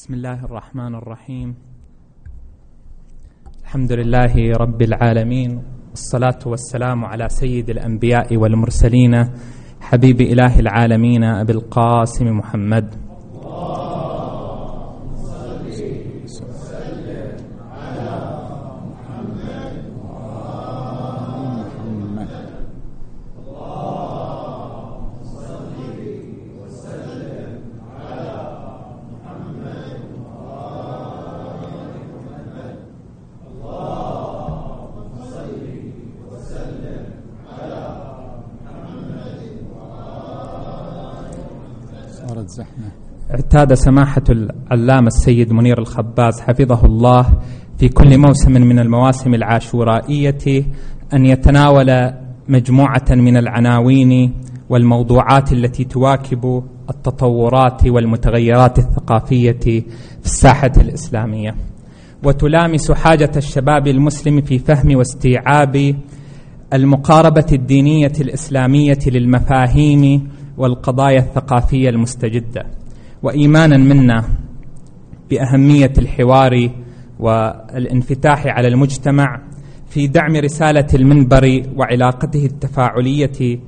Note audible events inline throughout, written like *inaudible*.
بسم الله الرحمن الرحيم. الحمد لله رب العالمين والصلاة والسلام على سيد الأنبياء والمرسلين حبيب إله العالمين أبي القاسم محمد. اعتاد سماحة العلامة السيد منير الخباز حفظه الله في كل موسم من المواسم العاشورائية أن يتناول مجموعة من العناوين والموضوعات التي تواكب التطورات والمتغيرات الثقافية في الساحة الإسلامية. وتلامس حاجة الشباب المسلم في فهم واستيعاب المقاربة الدينية الإسلامية للمفاهيم والقضايا الثقافية المستجدة. وإيمانا منا بأهمية الحوار والانفتاح على المجتمع في دعم رسالة المنبر وعلاقته التفاعلية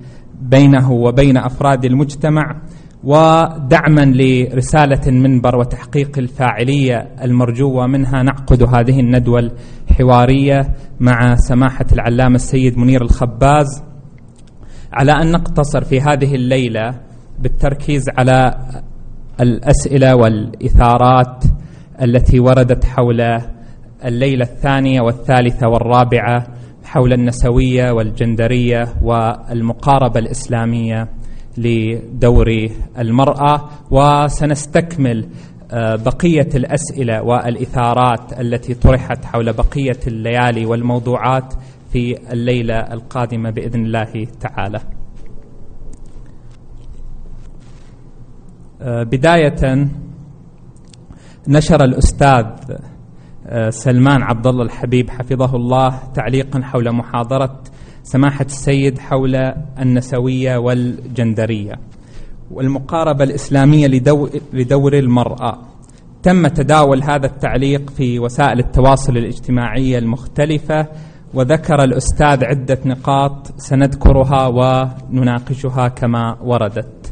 بينه وبين أفراد المجتمع ودعما لرسالة المنبر وتحقيق الفاعلية المرجوة منها نعقد هذه الندوة الحوارية مع سماحة العلامة السيد منير الخباز على أن نقتصر في هذه الليلة بالتركيز على الأسئلة والإثارات التي وردت حول الليلة الثانية والثالثة والرابعة حول النسوية والجندرية والمقاربة الإسلامية لدور المرأة وسنستكمل آه، بقية الأسئلة والإثارات التي طرحت حول بقية الليالي والموضوعات في الليلة القادمة بإذن الله تعالى. بداية نشر الأستاذ آه، سلمان عبد الله الحبيب حفظه الله تعليقا حول محاضرة سماحة السيد حول النسوية والجندرية والمقاربة الإسلامية لدور المرأة. تم تداول هذا التعليق في وسائل التواصل الاجتماعي المختلفة وذكر الأستاذ عدة نقاط سنذكرها ونناقشها كما وردت.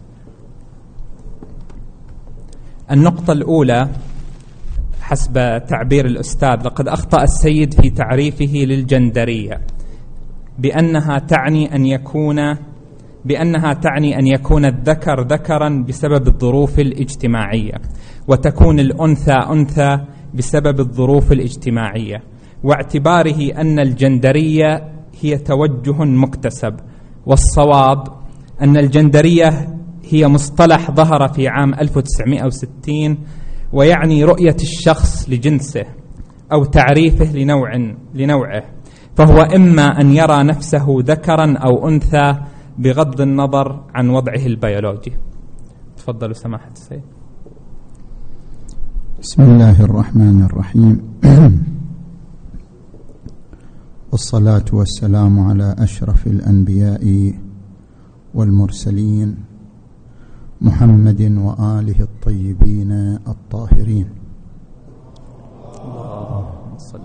النقطة الأولى حسب تعبير الأستاذ لقد أخطأ السيد في تعريفه للجندرية بأنها تعني أن يكون بأنها تعني أن يكون الذكر ذكرا بسبب الظروف الاجتماعية وتكون الأنثى أنثى بسبب الظروف الاجتماعية واعتباره أن الجندرية هي توجه مكتسب والصواب أن الجندرية هي مصطلح ظهر في عام 1960 ويعني رؤية الشخص لجنسه أو تعريفه لنوع لنوعه فهو إما أن يرى نفسه ذكرا أو أنثى بغض النظر عن وضعه البيولوجي. تفضلوا سماحة السيد. بسم الله الرحمن الرحيم. *clears throat* والصلاة والسلام على أشرف الأنبياء والمرسلين. محمد وآله الطيبين الطاهرين. اللهم صل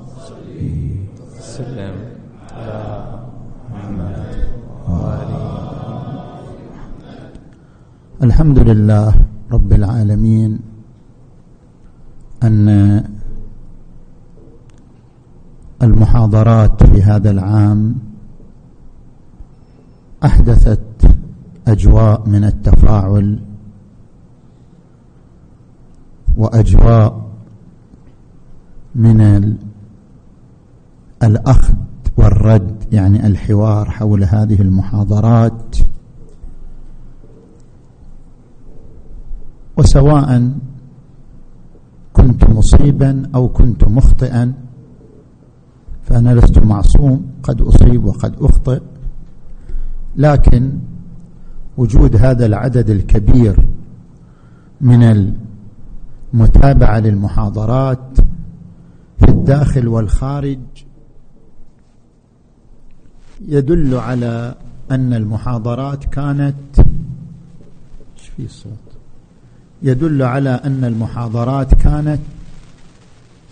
وسلم على محمد الحمد لله رب العالمين أن المحاضرات في هذا العام أحدثت أجواء من التفاعل وأجواء من الأخذ والرد يعني الحوار حول هذه المحاضرات. وسواء كنت مصيبا أو كنت مخطئا فأنا لست معصوم قد أصيب وقد أخطئ. لكن وجود هذا العدد الكبير من المتابعه للمحاضرات في الداخل والخارج. يدل على أن المحاضرات كانت في الصوت؟ يدل على أن المحاضرات كانت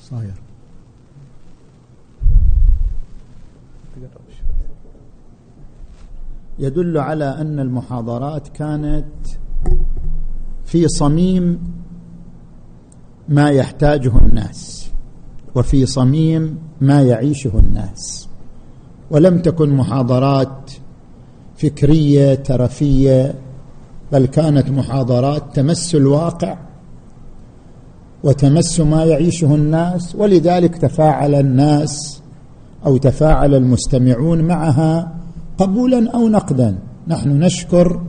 صاير يدل على أن المحاضرات كانت في صميم ما يحتاجه الناس وفي صميم ما يعيشه الناس. ولم تكن محاضرات فكرية ترفية بل كانت محاضرات تمس الواقع وتمس ما يعيشه الناس. ولذلك تفاعل الناس أو تفاعل المستمعون معها قبولا أو نقدا. نحن نشكر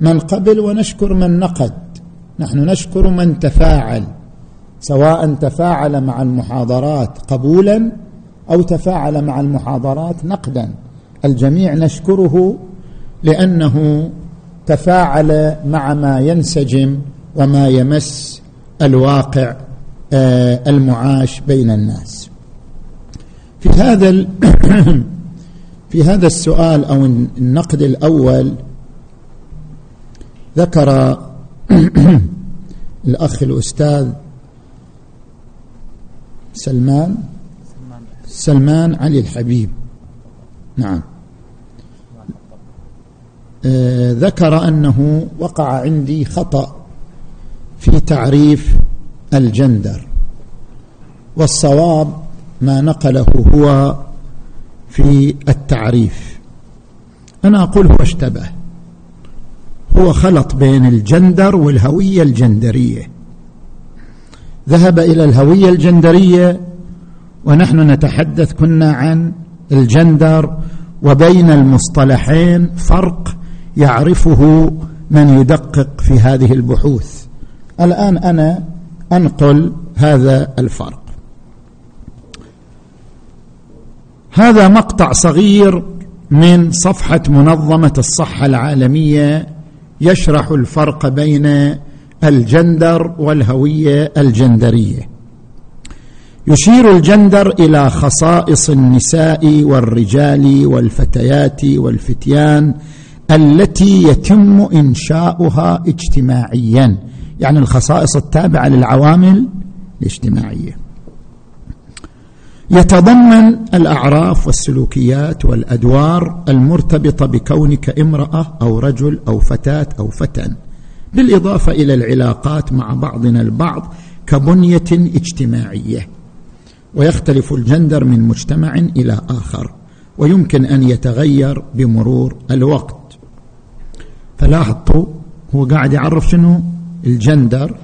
من قبل ونشكر من نقد. نحن نشكر من تفاعل. سواء تفاعل مع المحاضرات قبولا أو تفاعل مع المحاضرات نقدا. الجميع نشكره لأنه تفاعل مع ما ينسجم وما يمس الواقع آه، المعاش بين الناس. في هذا *coughs* في هذا السؤال أو النقد الأول ذكر *coughs* الأخ الأستاذ سلمان سلمان علي الحبيب. نعم. آه، ذكر أنه وقع عندي خطأ في تعريف الجندر والصواب ما نقله هو في التعريف. أنا أقول هو اشتبه. هو خلط بين الجندر والهوية الجندرية. ذهب إلى الهوية الجندرية ونحن نتحدث كنا عن الجندر وبين المصطلحين فرق يعرفه من يدقق في هذه البحوث. الآن أنا أنقل هذا الفرق. هذا مقطع صغير من صفحة منظمة الصحة العالمية يشرح الفرق بين الجندر والهوية الجندرية. يشير الجندر إلى خصائص النساء والرجال والفتيات والفتيان التي يتم إنشاؤها اجتماعيا. يعني الخصائص التابعة للعوامل الاجتماعية. يتضمن الأعراف والسلوكيات والأدوار المرتبطة بكونك امرأة أو رجل أو فتاة أو فتى. بالإضافة إلى العلاقات مع بعضنا البعض كبنية اجتماعية. ويختلف الجندر من مجتمع إلى آخر ويمكن أن يتغير بمرور الوقت. فلاحظتوا هو قاعد يعرف شنو؟ الجندر.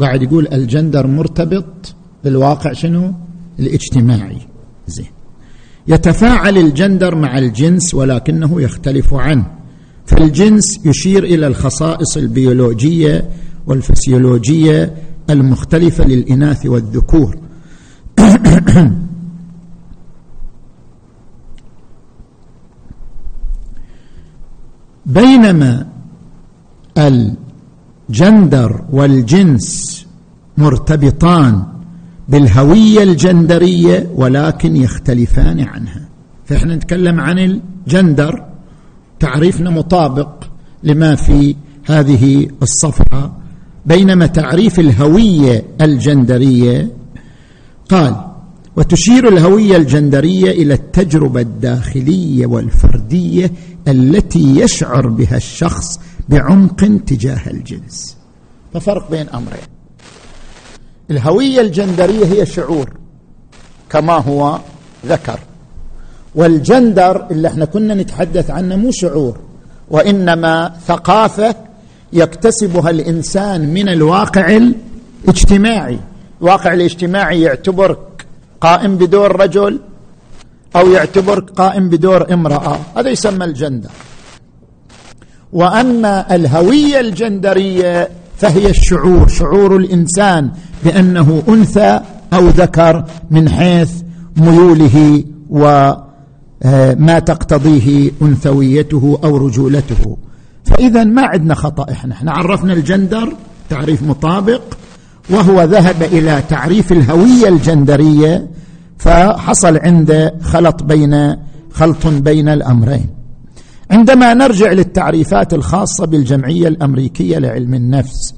قاعد يقول الجندر مرتبط بالواقع شنو؟ الاجتماعي. زين. يتفاعل الجندر مع الجنس ولكنه يختلف عنه. فالجنس يشير إلى الخصائص البيولوجية والفسيولوجية المختلفة للإناث والذكور. *coughs* بينما الجندر والجنس مرتبطان بالهوية الجندرية ولكن يختلفان عنها. فإحنا نتكلم عن الجندر تعريفنا مطابق لما في هذه الصفحة. بينما تعريف الهوية الجندرية قال وتشير الهوية الجندرية إلى التجربة الداخلية والفردية التي يشعر بها الشخص بعمق تجاه الجنس. ففرق بين أمرين. الهوية الجندرية هي شعور كما هو ذكر. والجندر اللي إحنا كنا نتحدث عنه مو شعور وإنما ثقافة يكتسبها الإنسان من الواقع الاجتماعي. الواقع الاجتماعي يعتبرك قائم بدور رجل أو يعتبرك قائم بدور امرأة. هذا يسمى الجندر. وأما الهوية الجندرية فهي الشعور شعور الإنسان بأنه أنثى أو ذكر من حيث ميوله وما تقتضيه أنثويته أو رجولته. فإذا ما عندنا خطأ إحنا. إحنا عرفنا الجندر تعريف مطابق وهو ذهب إلى تعريف الهوية الجندرية فحصل عنده خلط بين خلط بين الأمرين. عندما نرجع للتعريفات الخاصة بالجمعية الأمريكية لعلم النفس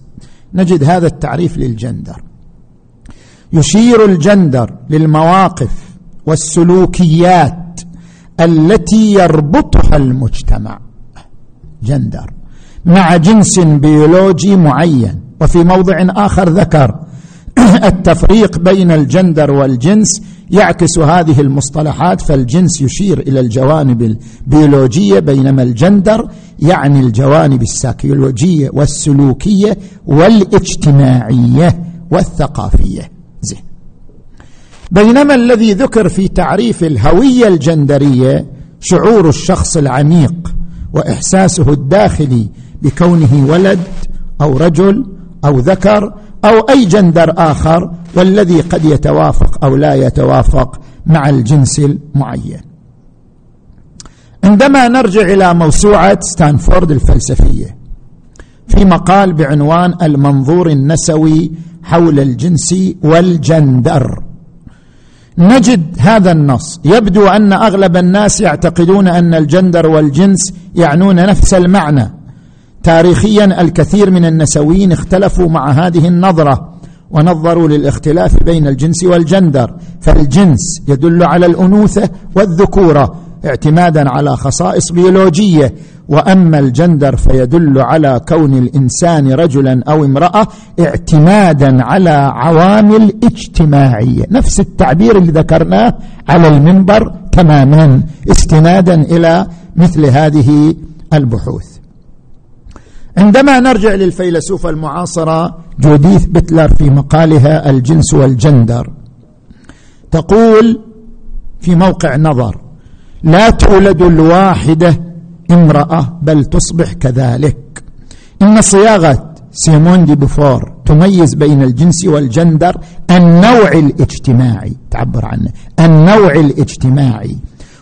نجد هذا التعريف للجندر. يشير الجندر للمواقف والسلوكيات التي يربطها المجتمع. جندر. مع جنس بيولوجي معين. وفي موضع آخر ذكر *clears throat* التفريق بين الجندر والجنس يعكس هذه المصطلحات فالجنس يشير إلى الجوانب البيولوجية بينما الجندر يعني الجوانب الساكيولوجيه والسلوكية والاجتماعية والثقافية. بينما الذي ذكر في تعريف الهوية الجندرية شعور الشخص العميق وإحساسه الداخلي بكونه ولد أو رجل أو ذكر أو أي جندر آخر والذي قد يتوافق أو لا يتوافق مع الجنس المعين. عندما نرجع إلى موسوعة ستانفورد الفلسفية في مقال بعنوان المنظور النسوي حول الجنس والجندر. نجد هذا النص. يبدو أن أغلب الناس يعتقدون أن الجندر والجنس يعنون نفس المعنى. تاريخيا الكثير من النسويين اختلفوا مع هذه النظرة ونظروا للاختلاف بين الجنس والجندر. فالجنس يدل على الأنوثة والذكورة. اعتمادا على خصائص بيولوجية وأما الجندر فيدل على كون الإنسان رجلا أو امرأة اعتمادا على عوامل اجتماعية. نفس التعبير اللي ذكرناه على المنبر تماما استنادا إلى مثل هذه البحوث. عندما نرجع للفيلسوفة المعاصرة جوديث بتلر في مقالها الجنس والجندر تقول في موقع نظر لا تولد الواحدة امرأة بل تصبح كذلك. إن صياغة سيمون دي بوفوار تميز بين الجنس والجندر النوع الاجتماعي. تعبر عنه. النوع الاجتماعي.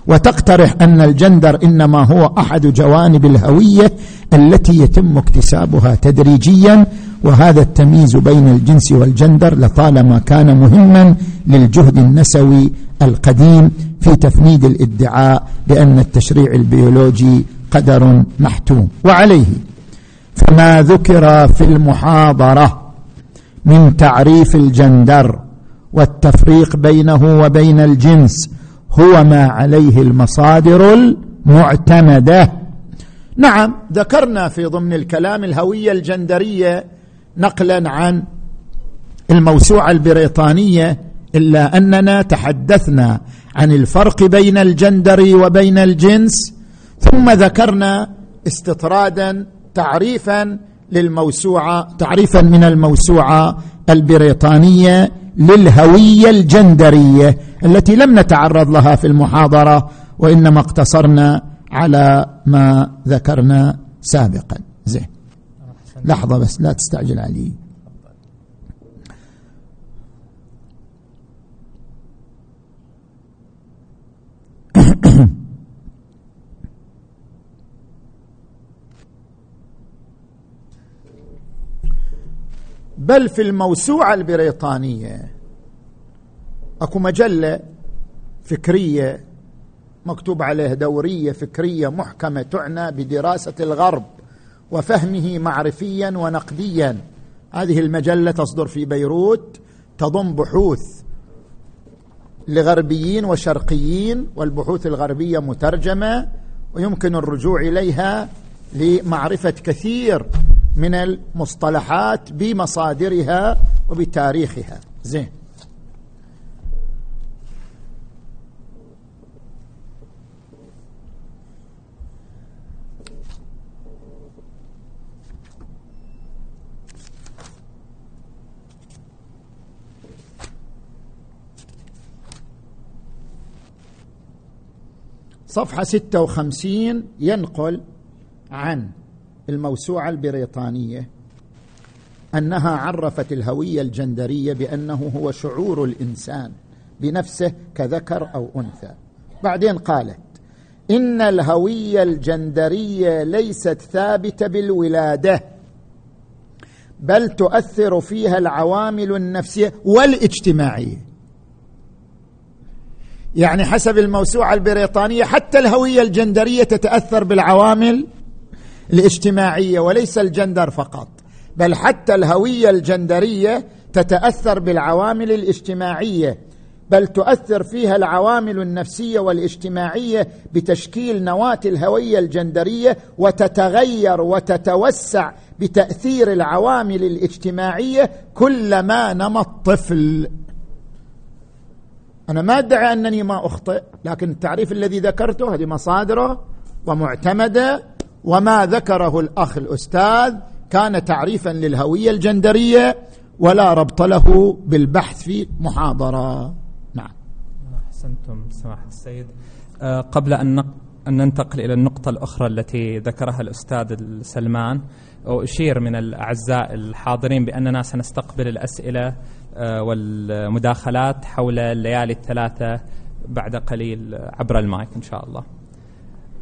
وتقترح أن الجندر إنما هو أحد جوانب الهوية التي يتم اكتسابها تدريجيا وهذا التمييز بين الجنس والجندر لطالما كان مهما للجهد النسوي القديم في تفنيد الادعاء بان التشريع البيولوجي قدر محتوم. وعليه فما ذكر في المحاضرة من تعريف الجندر والتفريق بينه وبين الجنس هو ما عليه المصادر المعتمدة. نعم ذكرنا في ضمن الكلام الهوية الجندرية نقلا عن الموسوعة البريطانية إلا أننا تحدثنا عن الفرق بين الجندر وبين الجنس ثم ذكرنا استطرادا تعريفا للموسوعة تعريفا من الموسوعة البريطانية للهوية الجندرية التي لم نتعرض لها في المحاضرة وإنما اقتصرنا على ما ذكرنا سابقا. زين. لحظة بس لا تستعجل علي. *coughs* بل في الموسوعة البريطانية أكو مجلة فكرية مكتوب عليه دورية فكرية محكمة تعنى بدراسة الغرب وفهمه معرفيا ونقديا. هذه المجلة تصدر في بيروت تضم بحوث لغربيين وشرقيين والبحوث الغربية مترجمة ويمكن الرجوع إليها لمعرفة كثير من المصطلحات بمصادرها وبتاريخها. زين. صفحة 56 ينقل عن الموسوعة البريطانية أنها عرفت الهوية الجندرية بأنه هو شعور الإنسان بنفسه كذكر أو أنثى. بعدين قالت إن الهوية الجندرية ليست ثابتة بالولادة بل تؤثر فيها العوامل النفسية والاجتماعية. يعني حسب الموسوعة البريطانية حتى الهوية الجندرية تتأثر بالعوامل الاجتماعية وليس الجندر فقط بل حتى الهوية الجندرية تتأثر بالعوامل الاجتماعية بل تؤثر فيها العوامل النفسية والاجتماعية بتشكيل نواة الهوية الجندرية وتتغير وتتوسع بتأثير العوامل الاجتماعية كلما نمى الطفل. أنا ما أدعي أنني ما أخطئ لكن التعريف الذي ذكرته هذه مصادره ومعتمدة وما ذكره الأخ الأستاذ كان تعريفا للهوية الجندرية ولا ربط له بالبحث في محاضرة. نعم. أحسنتم سماحة السيد. أه قبل أن أن ننتقل إلى النقطة الأخرى التي ذكرها الأستاذ سلمان وأشير من الأعزاء الحاضرين بأننا سنستقبل الأسئلة والمداخلات حول الليالي الثلاثة بعد قليل عبر المايك إن شاء الله.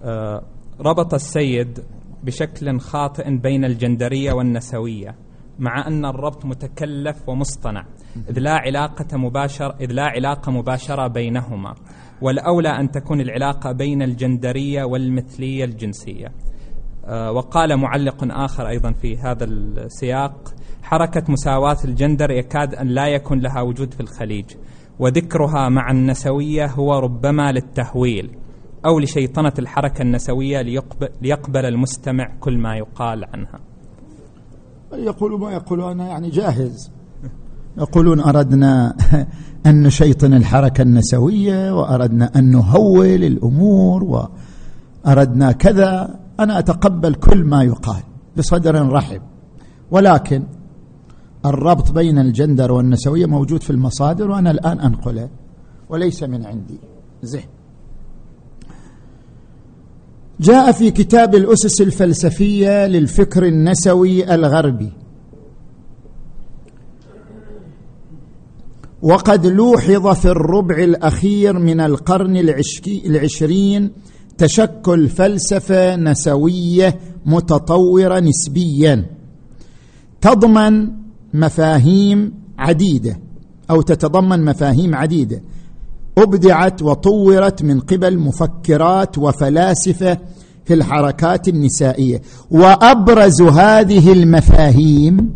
أه ربط السيد بشكل خاطئ بين الجندرية والنسوية مع أن الربط متكلف ومصطنع إذ لا علاقة مباشره إذ لا علاقة مباشرة بينهما والأولى أن تكون العلاقة بين الجندرية والمثلية الجنسية. آه، وقال معلق آخر أيضا في هذا السياق حركة مساواة الجندر يكاد أن لا يكون لها وجود في الخليج وذكرها مع النسوية هو ربما للتهويل أو لشيطنة الحركة النسوية ليقبل المستمع كل ما يقال عنها. يقول ما يقول أنا يعني جاهز. يقولون أردنا *laughs* أن نشيطن الحركة النسوية وأردنا أن نهول الأمور وأردنا كذا. أنا أتقبل كل ما يقال بصدر رحب. ولكن الربط بين الجندر والنسوية موجود في المصادر وأنا الآن أنقله وليس من عندي. زين. جاء في كتاب الأسس الفلسفية للفكر النسوي الغربي. وقد لوحظ في الربع الأخير من القرن العشرين تشكل فلسفة نسوية متطورة نسبيا تضمن مفاهيم عديدة أو تتضمن مفاهيم عديدة. أبدعت وطورت من قبل مفكرات وفلاسفة في الحركات النسائية. وأبرز هذه المفاهيم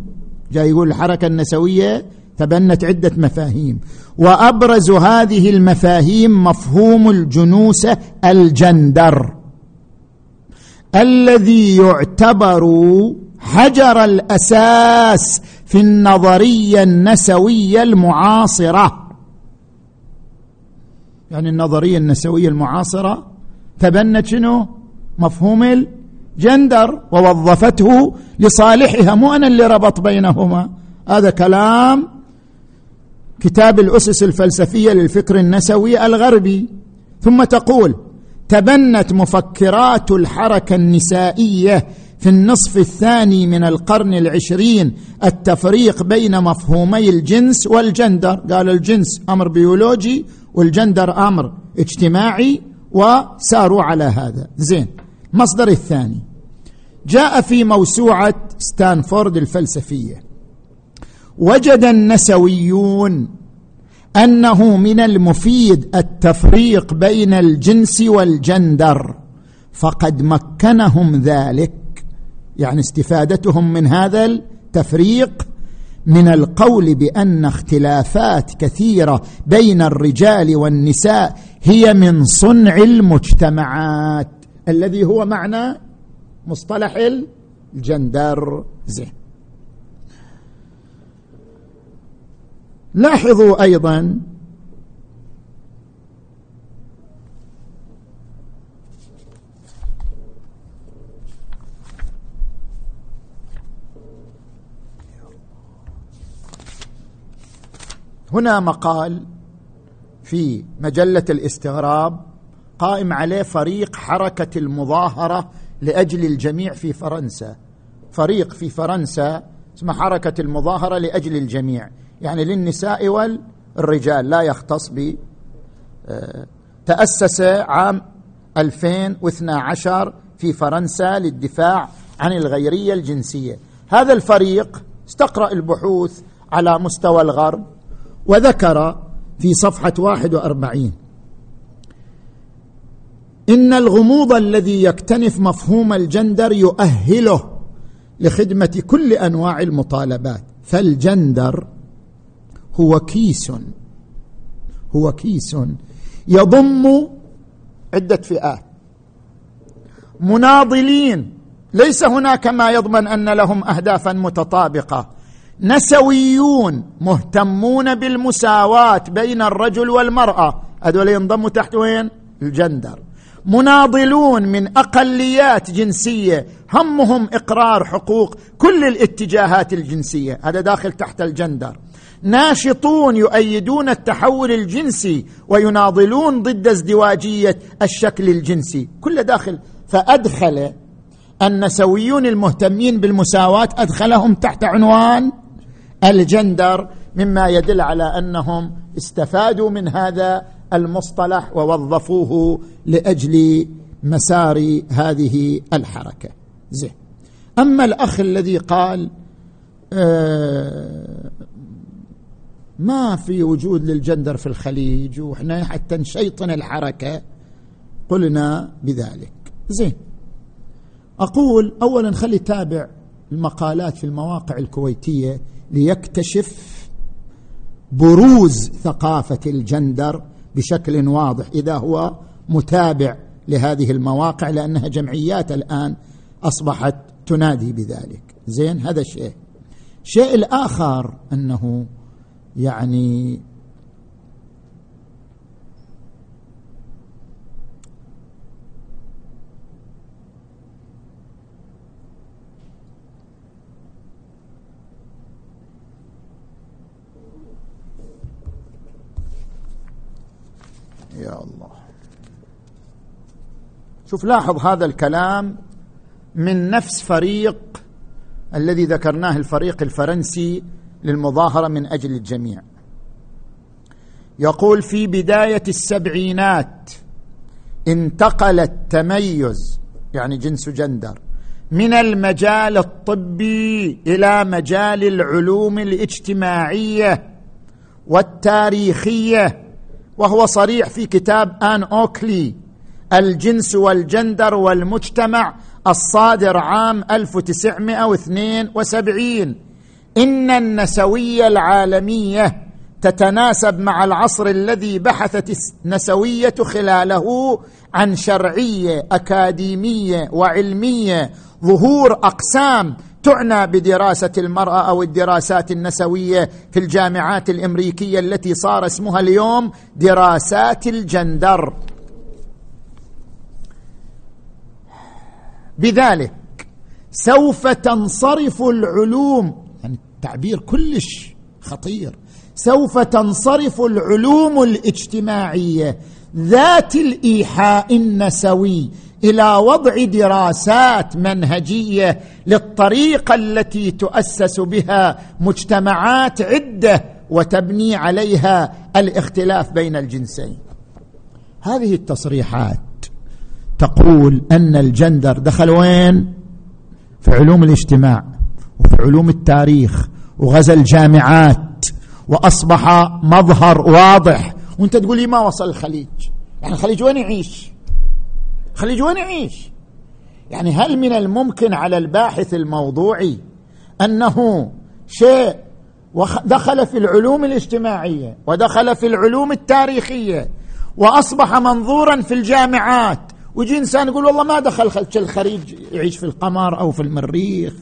جاي يقول الحركة النسوية تبنت عدة مفاهيم. وأبرز هذه المفاهيم مفهوم الجنوسه الجندر. الذي يعتبر حجر الأساس في النظرية النسوية المعاصرة. يعني النظرية النسوية المعاصرة تبنت شنو؟ مفهوم الجندر ووظفته لصالحها مو أنا اللي ربط بينهما. هذا كلام كتاب الأسس الفلسفية للفكر النسوي الغربي. ثم تقول تبنت مفكرات الحركة النسائية في النصف الثاني من القرن العشرين التفريق بين مفهومي الجنس والجندر. قال الجنس أمر بيولوجي والجندر أمر اجتماعي وساروا على هذا. زين مصدر الثاني. جاء في موسوعة ستانفورد الفلسفية. وجد النسويون أنه من المفيد التفريق بين الجنس والجندر فقد مكنهم ذلك يعني استفادتهم من هذا التفريق من القول بأن اختلافات كثيرة بين الرجال والنساء هي من صنع المجتمعات الذي هو معنى مصطلح الجندر. زين. لاحظوا أيضا هنا مقال في مجلة الاستغراب قائم عليه فريق حركة المظاهرة لأجل الجميع في فرنسا. فريق في فرنسا اسمه حركة المظاهرة لأجل الجميع. يعني للنساء والرجال لا يختص ب آه، تأسس عام 2012 في فرنسا للدفاع عن الغيرية الجنسية. هذا الفريق استقرأ البحوث على مستوى الغرب وذكر في صفحة 41 إن الغموض الذي يكتنف مفهوم الجندر يؤهله لخدمة كل أنواع المطالبات. فالجندر هو كيس هو كيس يضم عدة فئات. مناضلين ليس هناك ما يضمن أن لهم اهدافا متطابقة. نسويون مهتمون بالمساواة بين الرجل والمرأة. هذول ينضموا تحت وين؟ الجندر. مناضلون من أقليات جنسية. همهم إقرار حقوق كل الاتجاهات الجنسية. هذا داخل تحت الجندر. ناشطون يؤيدون التحول الجنسي ويناضلون ضد ازدواجية الشكل الجنسي. كل داخل. فأدخل النسويون المهتمين بالمساواة أدخلهم تحت عنوان الجندر مما يدل على أنهم استفادوا من هذا المصطلح ووظفوه لأجل مسار هذه الحركة. زين. أما الأخ الذي قال آه ما في وجود للجندر في الخليج وإحنا حتى نشيطن الحركة قلنا بذلك. زين. أقول اولا خلي تابع المقالات في المواقع الكويتية ليكتشف بروز ثقافة الجندر بشكل واضح. إذا هو متابع لهذه المواقع لأنها جمعيات الآن أصبحت تنادي بذلك. زين هذا شيء. الشيء الآخر أنه يعني يا الله. شوف لاحظ هذا الكلام من نفس فريق الذي ذكرناه الفريق الفرنسي للمظاهرة من أجل الجميع. يقول في بداية السبعينات انتقل التميز يعني جنس جندر من المجال الطبي إلى مجال العلوم الاجتماعية والتاريخية وهو صريح في كتاب آن أوكلي الجنس والجندر والمجتمع الصادر عام 1972 إن النسوية العالمية تتناسب مع العصر الذي بحثت النسوية خلاله عن شرعية أكاديمية وعلمية ظهور أقسام تعنى بدراسة المرأة أو الدراسات النسوية في الجامعات الأمريكية التي صار اسمها اليوم دراسات الجندر. بذلك سوف تنصرف العلوم يعني التعبير كلش خطير. سوف تنصرف العلوم الاجتماعية ذات الإيحاء النسوي إلى وضع دراسات منهجية للطريقة التي تؤسس بها مجتمعات عدة وتبني عليها الاختلاف بين الجنسين. هذه التصريحات تقول أن الجندر دخل وين؟ في علوم الاجتماع وفي علوم التاريخ وغزا الجامعات وأصبح مظهر واضح. وأنت تقول لي ما وصل الخليج؟ يعني الخليج وين يعيش؟ الخليج وين يعيش؟ يعني هل من الممكن على الباحث الموضوعي أنه شيء دخل في العلوم الاجتماعية ودخل في العلوم التاريخية وأصبح منظورا في الجامعات؟ ويجي إنسان يقول والله ما دخل الخليج يعيش في القمر أو في المريخ.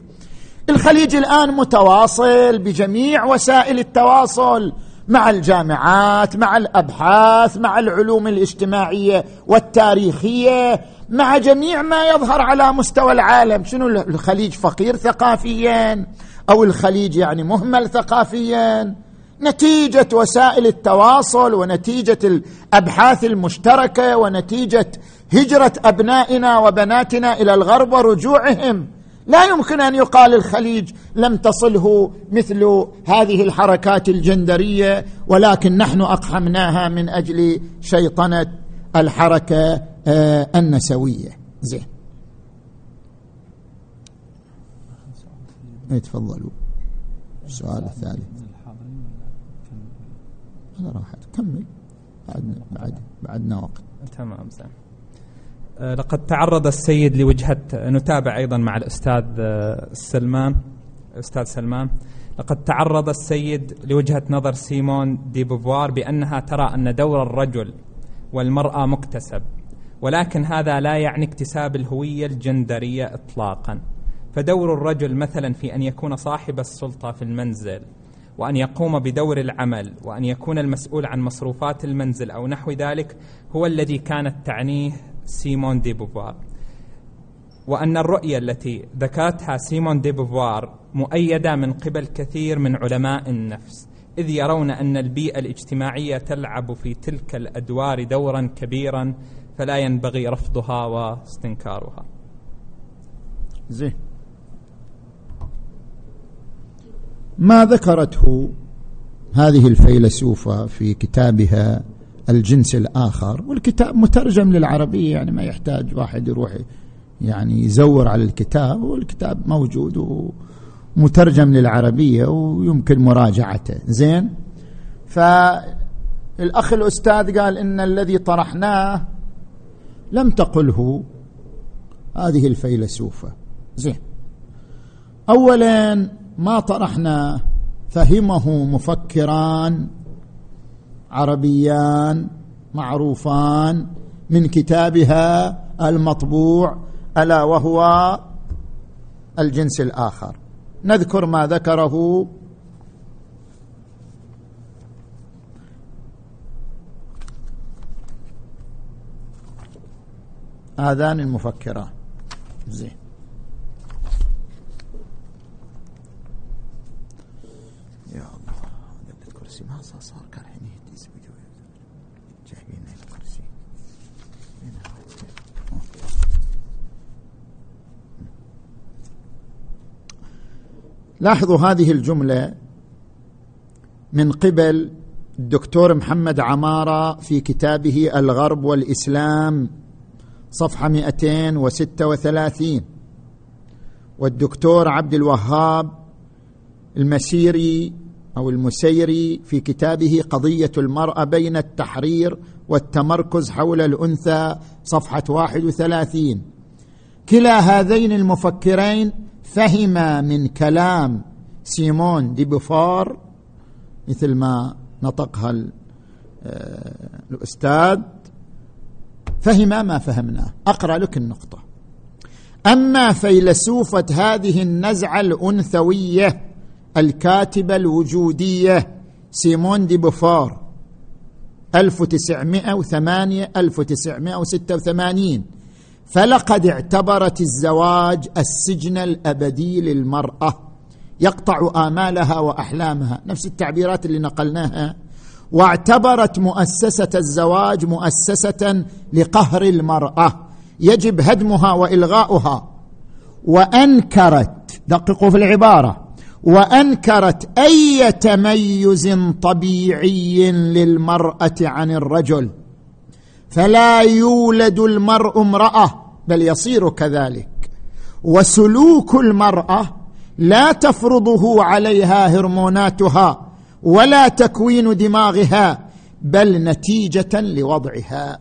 الخليج الآن متواصل بجميع وسائل التواصل. مع الجامعات مع الأبحاث مع العلوم الاجتماعية والتاريخية مع جميع ما يظهر على مستوى العالم. شنو الخليج فقير ثقافيا؟ أو الخليج يعني مهمل ثقافيا؟ نتيجة وسائل التواصل ونتيجة الأبحاث المشتركة ونتيجة هجرة أبنائنا وبناتنا إلى الغرب ورجوعهم. لا يمكن أن يقال الخليج لم تصله مثل هذه الحركات الجندرية ولكن نحن أقحمناها من أجل شيطنة الحركة آه، النسوية. زين. اي تفضلوا. السؤال الثالث أنا راح كمل. بعد بعد بعدنا وقت. تمام آه، لقد تعرض السيد لوجهة نتابع أيضا مع الأستاذ آه، سلمان أستاذ سلمان. لقد تعرض السيد لوجهة نظر سيمون دي بوفوار بأنها ترى أن دور الرجل والمرأة مكتسب ولكن هذا لا يعني اكتساب الهوية الجندرية إطلاقا. فدور الرجل مثلا في أن يكون صاحب السلطة في المنزل وأن يقوم بدور العمل وأن يكون المسؤول عن مصروفات المنزل أو نحو ذلك هو الذي كانت تعنيه سيمون دي بوفوار وأن الرؤية التي ذكرتها سيمون دي بوفوار مؤيدة من قبل كثير من علماء النفس إذ يرون أن البيئة الاجتماعية تلعب في تلك الأدوار دورا كبيرا فلا ينبغي رفضها واستنكارها. زين. ما ذكرته هذه الفيلسوفة في كتابها الجنس الآخر والكتاب مترجم للعربية يعني ما يحتاج واحد يروح يعني يزور على الكتاب والكتاب موجود ومترجم للعربية ويمكن مراجعته. زين؟ فالأخ الأستاذ قال إن الذي طرحناه لم تقله هذه الفيلسوفة. زين. أولا ما طرحنا فهمه مفكران عربيان معروفان من كتابها المطبوع ألا وهو الجنس الآخر. نذكر ما ذكره آذان المفكرات زين. لاحظوا هذه الجملة من قبل الدكتور محمد عمارة في كتابه الغرب والإسلام صفحة 236 والدكتور عبد الوهاب المسيري أو المسيري في كتابه قضية المرأة بين التحرير والتمركز حول الأنثى صفحة 31 كلا هذين المفكرين فهم من كلام سيمون دي بوفار مثل ما نطقها آه، الأستاذ. فهم ما فهمناه. أقرأ لك النقطة. أما فيلسوفة هذه النزعة الأنثوية الكاتبة الوجودية سيمون دي بوفار 1908 1986 فلقد اعتبرت الزواج السجن الأبدي للمرأة يقطع آمالها وأحلامها. نفس التعبيرات اللي نقلناها. واعتبرت مؤسسة الزواج مؤسسة لقهر المرأة. يجب هدمها وإلغاؤها. وأنكرت دققوا في العبارة. وأنكرت أي تميز طبيعي للمرأة عن الرجل. فلا يولد المرء امرأة بل يصير كذلك. وسلوك المرأة لا تفرضه عليها هرموناتها ولا تكوين دماغها بل نتيجة لوضعها.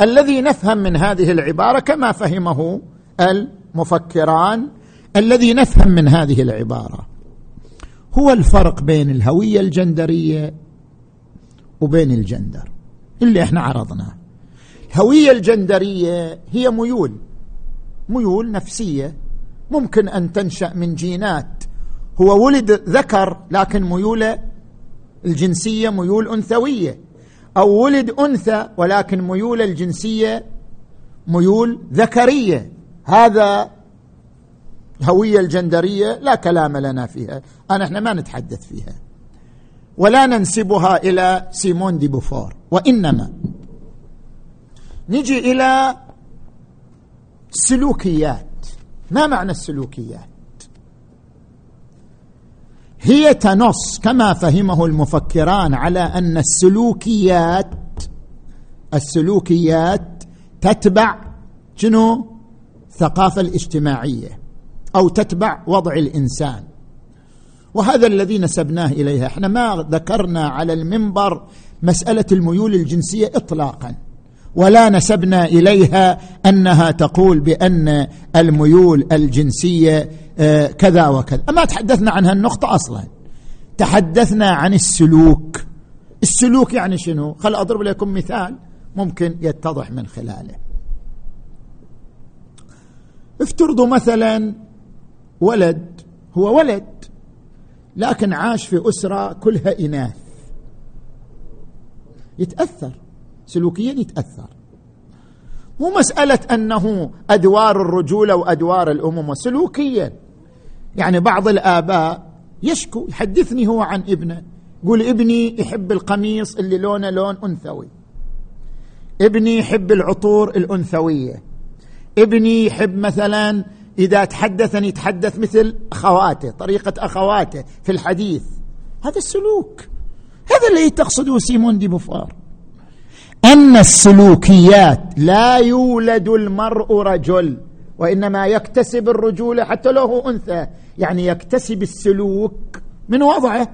الذي نفهم من هذه العبارة كما فهمه المفكران الذي نفهم من هذه العبارة هو الفرق بين الهوية الجندرية وبين الجندر اللي إحنا عرضناه. الهويه الجندرية هي ميول ميول نفسية. ممكن أن تنشأ من جينات. هو ولد ذكر لكن ميوله الجنسية ميول أنثوية. أو ولد أنثى ولكن ميوله الجنسية ميول ذكرية. هذا الهويه الجندرية لا كلام لنا فيها. أنا إحنا ما نتحدث فيها. ولا ننسبها إلى سيمون دي بوفور وإنما نجي إلى سلوكيات. ما معنى السلوكيات؟ هي تنص كما فهمه المفكران على أن السلوكيات السلوكيات تتبع شنو؟ الثقافه الاجتماعية أو تتبع وضع الإنسان. وهذا الذي نسبناه إليها. إحنا ما ذكرنا على المنبر مسألة الميول الجنسية اطلاقا. ولا نسبنا إليها أنها تقول بأن الميول الجنسية آه، كذا وكذا. ما تحدثنا عن هالنقطه أصلا. تحدثنا عن السلوك. السلوك يعني شنو؟ خل أضرب لكم مثال ممكن يتضح من خلاله. افترضوا مثلا ولد هو ولد لكن عاش في أسرة كلها إناث. يتأثر. سلوكيا يتأثر. مو مسألة أنه أدوار الرجولة وأدوار الامومه سلوكيا. يعني بعض الآباء يشكو يحدثني هو عن ابنه يقول ابني يحب القميص اللي لونه لون أنثوي. ابني يحب العطور الأنثوية. ابني يحب مثلا إذا تحدث ان يتحدث مثل أخواته طريقة أخواته في الحديث. هذا السلوك. هذا اللي تقصده سيمون دي بوفار. أن السلوكيات لا يولد المرء رجل وإنما يكتسب الرجوله حتى لو هو أنثى. يعني يكتسب السلوك من وضعه.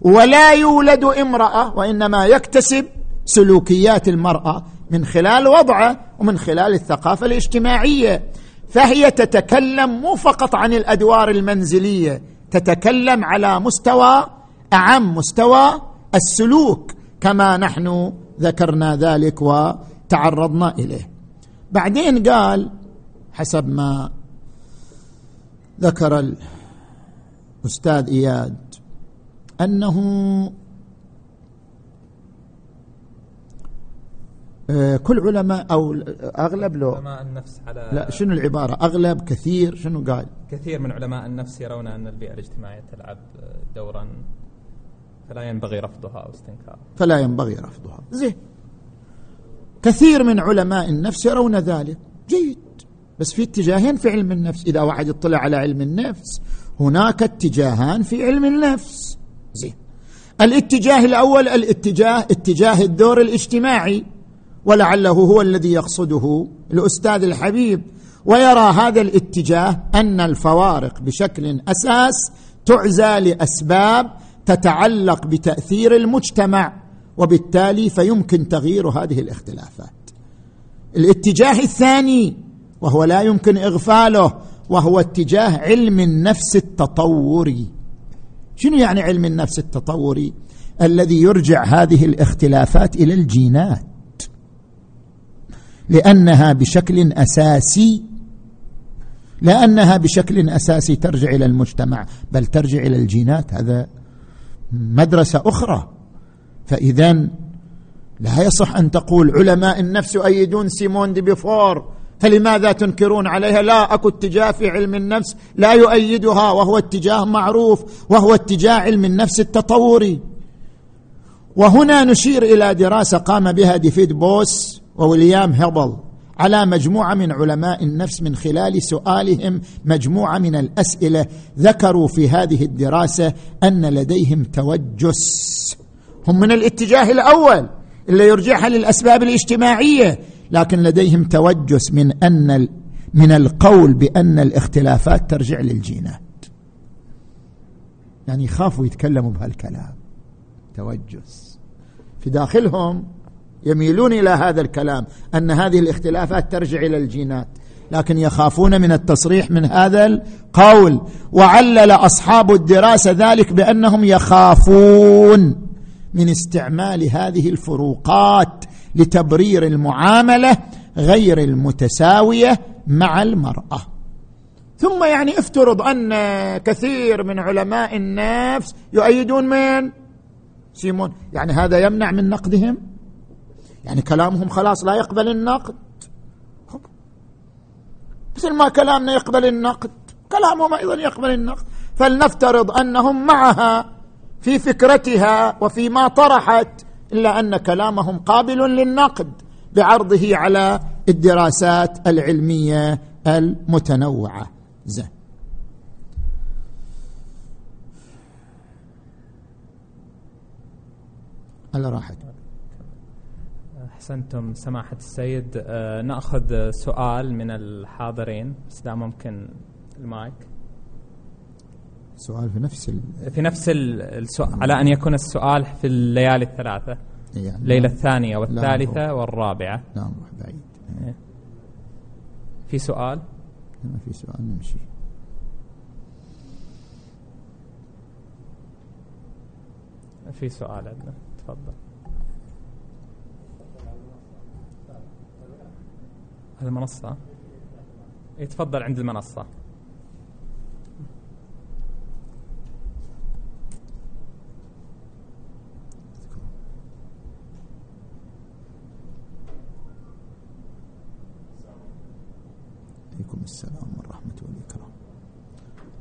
ولا يولد امرأة وإنما يكتسب سلوكيات المرأة من خلال وضعه ومن خلال الثقافة الاجتماعية. فهي تتكلم مو فقط عن الأدوار المنزلية تتكلم على مستوى أعم مستوى السلوك كما نحن ذكرنا ذلك وتعرضنا إليه. بعدين قال حسب ما ذكر الأستاذ إياد أنه كل علماء أو أغلب لو علماء النفس على لا شنو العبارة؟ أغلب كثير شنو قال؟ كثير من علماء النفس يرون أن البيئة الاجتماعية تلعب دورا فلا ينبغي رفضها أو استنكارها. فلا ينبغي رفضها. زين. كثير من علماء النفس يرون ذلك. جيد. بس في اتجاهين في علم النفس. إذا واحد يطلع على علم النفس هناك اتجاهان في علم النفس. زين. الاتجاه الأول الاتجاه اتجاه الدور الاجتماعي. ولعله هو الذي يقصده الأستاذ الحبيب. ويرى هذا الاتجاه أن الفوارق بشكل أساس تعزى لأسباب تتعلق بتأثير المجتمع وبالتالي فيمكن تغيير هذه الاختلافات. الاتجاه الثاني وهو لا يمكن إغفاله وهو اتجاه علم النفس التطوري. شنو يعني علم النفس التطوري؟ الذي يرجع هذه الاختلافات إلى الجينات. لأنها بشكل أساسي لأنها بشكل أساسي ترجع إلى المجتمع بل ترجع إلى الجينات. هذا مدرسة أخرى. فاذا لا يصح أن تقول علماء النفس يؤيدون سيمون دي بوفوار فلماذا تنكرون عليها؟ لا، أكو اتجاه في علم النفس لا يؤيدها وهو اتجاه معروف وهو اتجاه علم النفس التطوري. وهنا نشير إلى دراسة قام بها ديفيد بوس وويليام هيبل. على مجموعة من علماء النفس من خلال سؤالهم مجموعة من الأسئلة ذكروا في هذه الدراسة أن لديهم توجس. هم من الاتجاه الأول اللي يرجعها للأسباب الاجتماعية لكن لديهم توجس من أن من القول بأن الاختلافات ترجع للجينات. يعني يخافوا يتكلموا بهالكلام. توجس. في داخلهم يميلون إلى هذا الكلام أن هذه الاختلافات ترجع إلى الجينات. لكن يخافون من التصريح من هذا القول. وعلل أصحاب الدراسة ذلك بأنهم يخافون من استعمال هذه الفروقات لتبرير المعاملة غير المتساوية مع المرأة. ثم يعني افترض أن كثير من علماء النفس يؤيدون من؟ سيمون يعني هذا يمنع من نقدهم؟ يعني كلامهم خلاص لا يقبل النقد. مثل ما كلامنا يقبل النقد كلامهم أيضا يقبل النقد. فلنفترض أنهم معها في فكرتها وفيما طرحت إلا أن كلامهم قابل للنقد بعرضه على الدراسات العلمية المتنوعة. زين. على راحت أحسنتم سماحة السيد. آه نأخذ سؤال من الحاضرين. بس ده ممكن المايك؟ سؤال في نفس ال... في نفس السؤال على أن يكون السؤال في الليالي الثلاثة يعني الليلة الثانية والثالثة والرابعة. لا نروح بعيد. إيه. في سؤال؟ ما في سؤال نمشي. في سؤال عندنا. تفضل. المنصة. يتفضل عند المنصة. عليكم السلام ورحمة والإكرام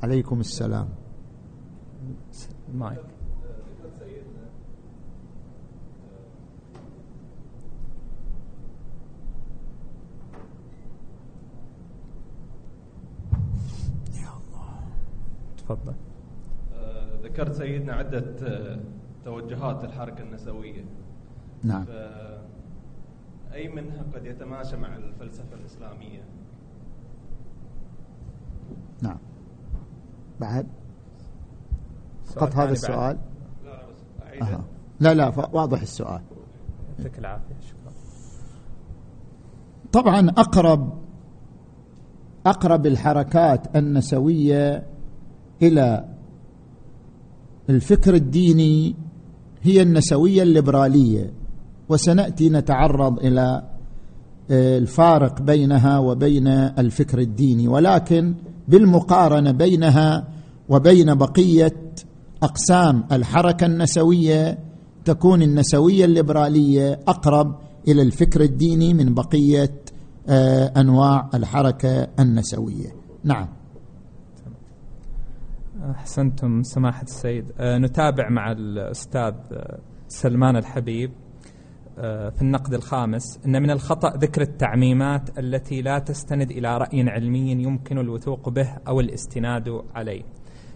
عليكم السلام. مايك تفضل. آه، ذكرت سيدنا عدة آه، توجهات الحركة النسوية. نعم. أي منها قد يتماشى مع الفلسفة الإسلامية؟ نعم. بعد؟ فقط هذا السؤال. لا لا بس أه. لا لا واضح السؤال. يعطيك العافية شكرا. طبعا أقرب أقرب الحركات النسوية إلى الفكر الديني هي النسوية الليبرالية وسنأتي نتعرض إلى آه، الفارق بينها وبين الفكر الديني. ولكن بالمقارنة بينها وبين بقية أقسام الحركة النسوية تكون النسوية الليبرالية أقرب إلى الفكر الديني من بقية آه، أنواع الحركة النسوية. نعم. أحسنتم سماحة السيد. أه نتابع مع الأستاذ آه، سلمان الحبيب أه في النقد الخامس. أن من الخطأ ذكر التعميمات التي لا تستند إلى رأي علمي يمكن الوثوق به أو الاستناد عليه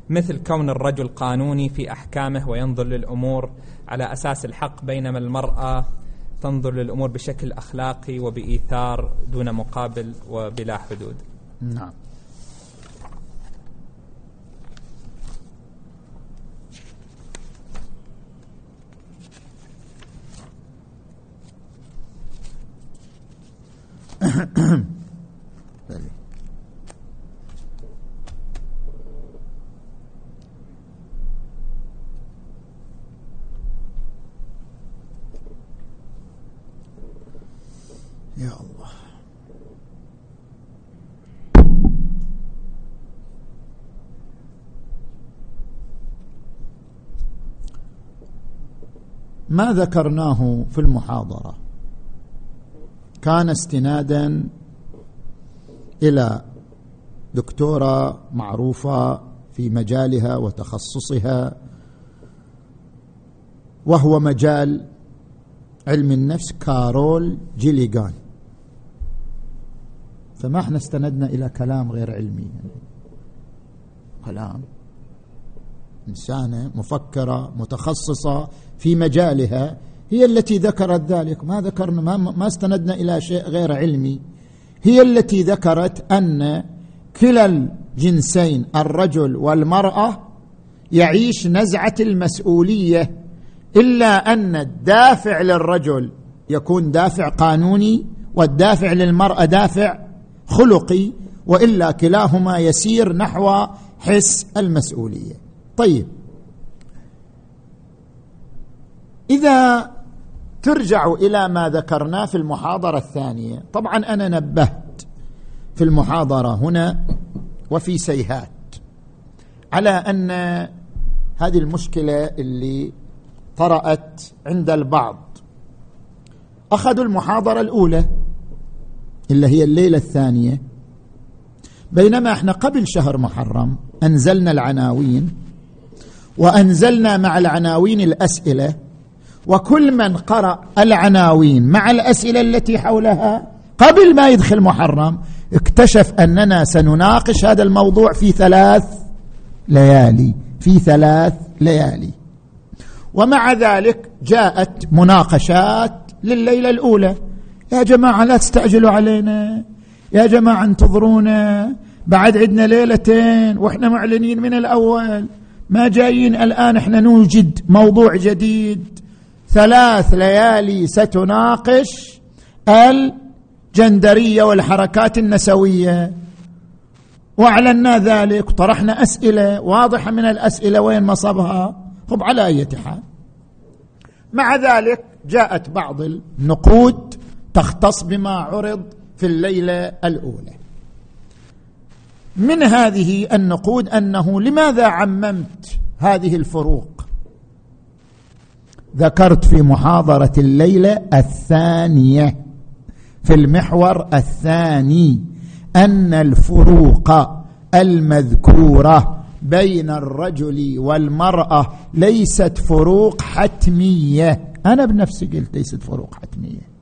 مثل كون الرجل قانوني في أحكامه وينظر للأمور على أساس الحق بينما المرأة تنظر للأمور بشكل أخلاقي وبإيثار دون مقابل وبلا حدود. نعم. *coughs* يا الله. ما ذكرناه في المحاضرة؟ كان استنادا إلى دكتورة معروفة في مجالها وتخصصها وهو مجال علم النفس كارول جيليغان. فما إحنا استندنا إلى كلام غير علمي يعني. كلام. إنسانة مفكرة متخصصة في مجالها هي التي ذكرت ذلك. ما ذكرنا ما, ما استندنا إلى شيء غير علمي. هي التي ذكرت أن كلا الجنسين الرجل والمرأة يعيش نزعة المسؤولية إلا أن الدافع للرجل يكون دافع قانوني والدافع للمرأة دافع خلقي وإلا كلاهما يسير نحو حس المسؤولية. طيب. إذا ترجع إلى ما ذكرناه في المحاضرة الثانية. طبعا أنا نبهت في المحاضرة هنا وفي سيهات على أن هذه المشكلة اللي طرأت عند البعض. أخذوا المحاضرة الأولى اللي هي الليلة الثانية. بينما إحنا قبل شهر محرم أنزلنا العناوين وأنزلنا مع العناوين الأسئلة وكل من قرأ العناوين مع الأسئلة التي حولها قبل ما يدخل محرم اكتشف أننا سنناقش هذا الموضوع في ثلاث ليالي في ثلاث ليالي. ومع ذلك جاءت مناقشات لليلة الأولى. يا جماعة لا تستعجلوا علينا. يا جماعة انتظرونا. بعد عندنا ليلتين وإحنا معلنين من الأول. ما جايين الآن إحنا نوجد موضوع جديد. ثلاث ليالي ستناقش الجندرية والحركات النسوية. وأعلنا ذلك طرحنا أسئلة واضحة من الأسئلة وين مصبها خب على أي حال. مع ذلك جاءت بعض النقود تختص بما عرض في الليلة الأولى. من هذه النقود أنه لماذا عممت هذه الفروق؟ ذكرت في محاضرة الليلة الثانية في المحور الثاني أن الفروق المذكورة بين الرجل والمرأة ليست فروق حتمية. أنا بنفسي قلت ليست فروق حتمية.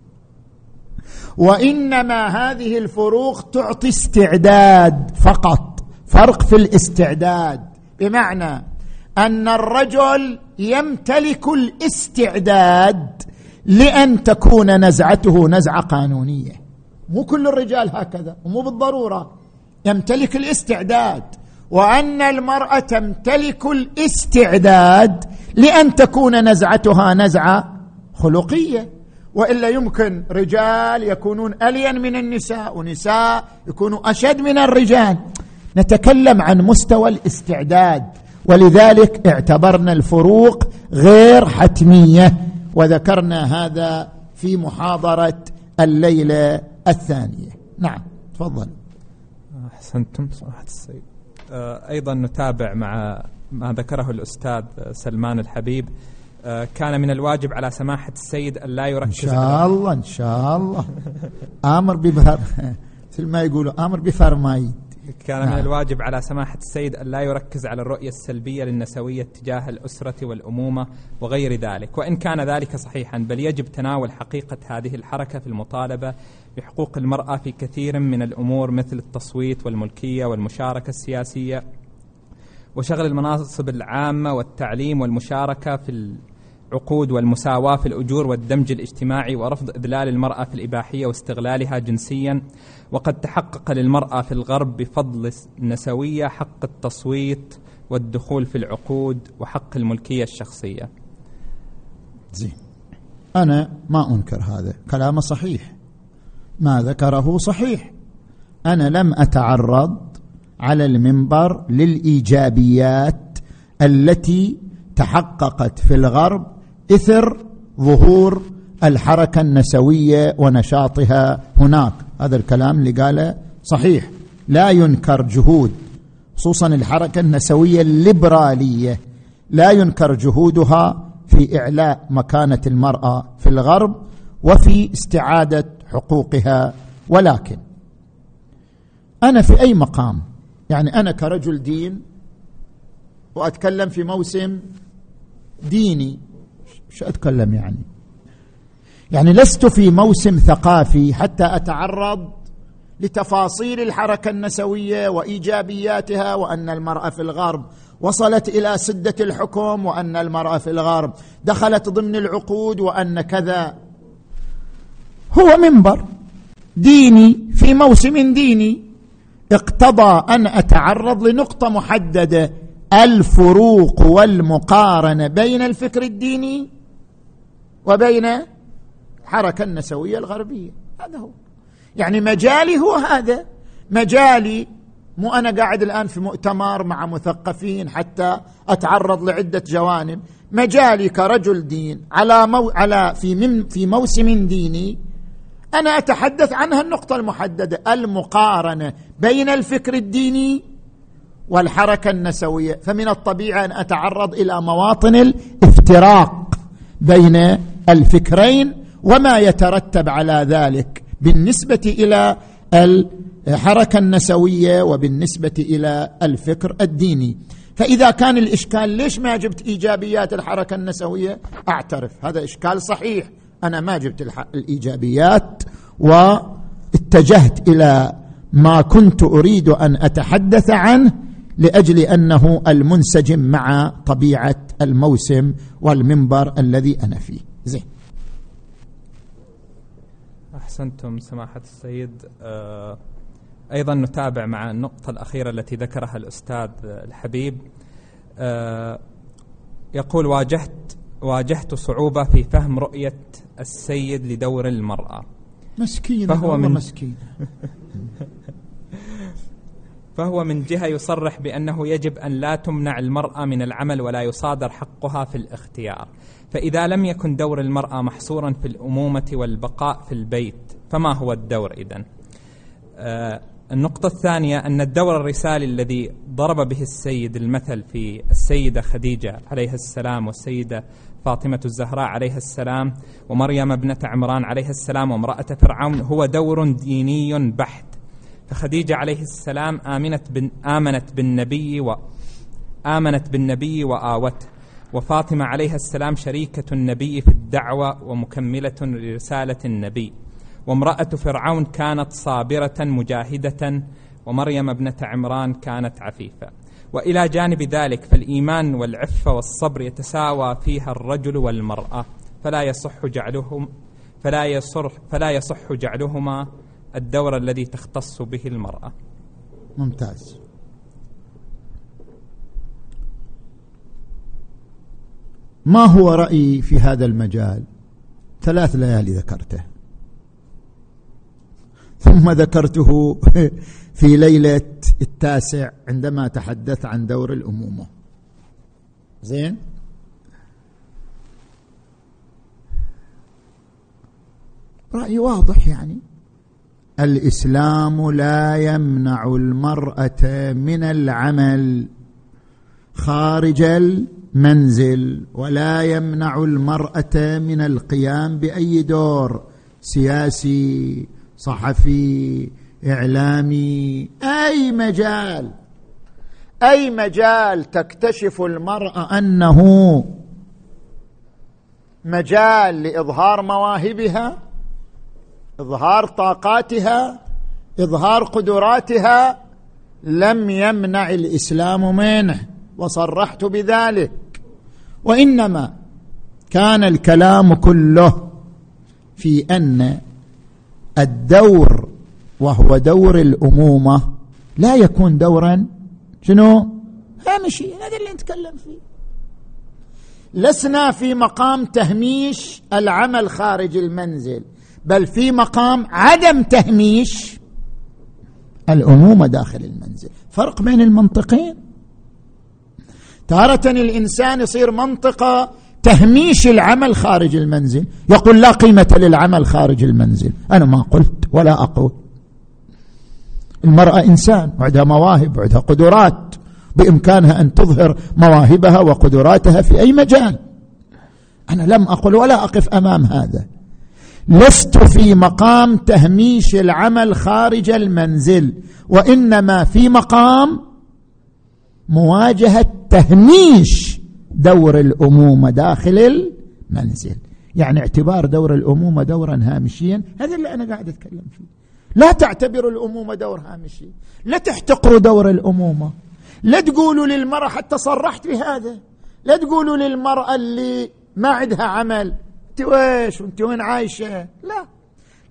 وإنما هذه الفروق تعطي استعداد فقط فرق في الاستعداد. بمعنى أن الرجل يمتلك الاستعداد لأن تكون نزعته نزعة قانونية. مو كل الرجال هكذا ومو بالضرورة. يمتلك الاستعداد. وأن المرأة تمتلك الاستعداد لأن تكون نزعتها نزعة خلقية. وإلا يمكن رجال يكونون ألين من النساء ونساء يكونوا أشد من الرجال. نتكلم عن مستوى الاستعداد. ولذلك اعتبرنا الفروق غير حتمية وذكرنا هذا في محاضرة الليلة الثانية. نعم تفضل. أحسنتم صراحة السيد. آه، أيضا نتابع مع ما ذكره الأستاذ سلمان الحبيب. آه، كان من الواجب على سماحة السيد أن لا يركز إن شاء الله إن شاء الله. *laughs* آمر بفر *laughs* مثل ما يقولوا آمر بفرمايد. كان نعم. من الواجب على سماحة السيد أن لا يركز على الرؤية السلبية للنسوية تجاه الأسرة والأمومة وغير ذلك وإن كان ذلك صحيحا بل يجب تناول حقيقة هذه الحركة في المطالبة بحقوق المرأة في كثير من الأمور مثل التصويت والملكية والمشاركة السياسية وشغل المناصب العامة والتعليم والمشاركة في العقود والمساواة في الأجور والدمج الاجتماعي ورفض إذلال المرأة في الإباحية واستغلالها جنسيا وقد تحقق للمرأة في الغرب بفضل النسوية حق التصويت والدخول في العقود وحق الملكية الشخصية. زين. أنا ما أنكر هذا. كلامه صحيح. ما ذكره صحيح. أنا لم أتعرض على المنبر للإيجابيات التي تحققت في الغرب إثر ظهور الحركة النسوية ونشاطها هناك. هذا الكلام اللي قاله صحيح. لا ينكر جهود خصوصا الحركة النسوية الليبرالية لا ينكر جهودها في إعلاء مكانة المرأة في الغرب وفي استعادة حقوقها. ولكن أنا في أي مقام يعني أنا كرجل دين وأتكلم في موسم ديني شو أتكلم يعني. يعني لست في موسم ثقافي حتى أتعرض لتفاصيل الحركة النسوية وإيجابياتها وأن المرأة في الغرب وصلت إلى سدة الحكم وأن المرأة في الغرب دخلت ضمن العقود وأن كذا. هو منبر ديني في موسم ديني اقتضى أن أتعرض لنقطة محددة الفروق والمقارنة بين الفكر الديني وبين الحركه النسوية الغربية. هذا هو. يعني مجالي هو هذا. مجالي مو أنا قاعد الآن في مؤتمر مع مثقفين حتى أتعرض لعدة جوانب. مجالي كرجل دين على مو على في من في موسم ديني أنا أتحدث عنها النقطة المحددة المقارنة بين الفكر الديني والحركة النسوية. فمن الطبيعي أن أتعرض إلى مواطن الافتراق بين الفكرين وما يترتب على ذلك بالنسبة إلى الحركة النسوية وبالنسبة إلى الفكر الديني. فإذا كان الإشكال ليش ما جبت إيجابيات الحركة النسوية؟ أعترف هذا إشكال صحيح. أنا ما جبت الإيجابيات واتجهت إلى ما كنت أريد أن أتحدث عنه لأجل أنه المنسجم مع طبيعة الموسم والمنبر الذي أنا فيه. زين. أحسنتم سماحة السيد. آه، أيضا نتابع مع النقطة الأخيرة التي ذكرها الأستاذ الحبيب. آه، يقول واجهت واجهت صعوبة في فهم رؤية السيد لدور المرأة. مسكين فهو من مسكين. *laughs* فهو من جهة يصرح بأنه يجب أن لا تمنع المرأة من العمل ولا يصادر حقها في الاختيار. فإذا لم يكن دور المرأة محصورا في الأمومة والبقاء في البيت فما هو الدور إذن؟ آه النقطة الثانية أن الدور الرسالي الذي ضرب به السيد المثل في السيدة خديجة عليها السلام والسيدة فاطمة الزهراء عليها السلام ومريم ابنة عمران عليها السلام وامرأة فرعون هو دور ديني بحت. فخديجة عليه السلام آمنت بن آمنت بالنبي و آمنت بالنبي وآوته. وفاطمة عليها السلام شريكة النبي في الدعوة ومكملة لرسالة النبي. وامرأة فرعون كانت صابرة مجاهدة ومريم ابنة عمران كانت عفيفة. وإلى جانب ذلك فالإيمان والعفة والصبر يتساوى فيها الرجل والمرأة. فلا يصح جعلهم فلا يصح فلا يصح جعلهما الدور الذي تختص به المرأة. ممتاز. ما هو رأيي في هذا المجال؟ ثلاث ليالي ذكرته. ثم ذكرته *laughs* في ليلة التاسع عندما تحدث عن دور الأمومة. زين؟ رأي واضح يعني. الإسلام لا يمنع المرأة من العمل خارج المنزل ولا يمنع المرأة من القيام بأي دور سياسي صحفي إعلامي أي مجال. أي مجال تكتشف المرأة أنه مجال لإظهار مواهبها إظهار طاقاتها إظهار قدراتها لم يمنع الإسلام منه وصرحت بذلك. وإنما كان الكلام كله في أن الدور وهو دور الأمومة لا يكون دورا شنو؟ هامشي هذا اللي نتكلم فيه. لسنا في مقام تهميش العمل خارج المنزل بل في مقام عدم تهميش الأمومة داخل المنزل. فرق بين المنطقين. تارة الإنسان يصير منطقة تهميش العمل خارج المنزل. يقول لا قيمة للعمل خارج المنزل. أنا ما قلت ولا أقول. المرأة إنسان وعندها مواهب وعندها قدرات. بإمكانها أن تظهر مواهبها وقدراتها في أي مجال. أنا لم أقل ولا أقف أمام هذا. لست في مقام تهميش العمل خارج المنزل وإنما في مقام مواجهة تهميش دور الأمومة داخل المنزل. يعني اعتبار دور الأمومة دورا هامشيا. هذا اللي أنا قاعد أتكلم فيه. لا تعتبروا الأمومة دور هامشي. لا تحتقروا دور الأمومة. لا تقولوا للمرأة حتى صرحت بهذا لا تقولوا للمرأة اللي ما عندها عمل. أنت ويش؟ وانت وين عايشة؟ لا.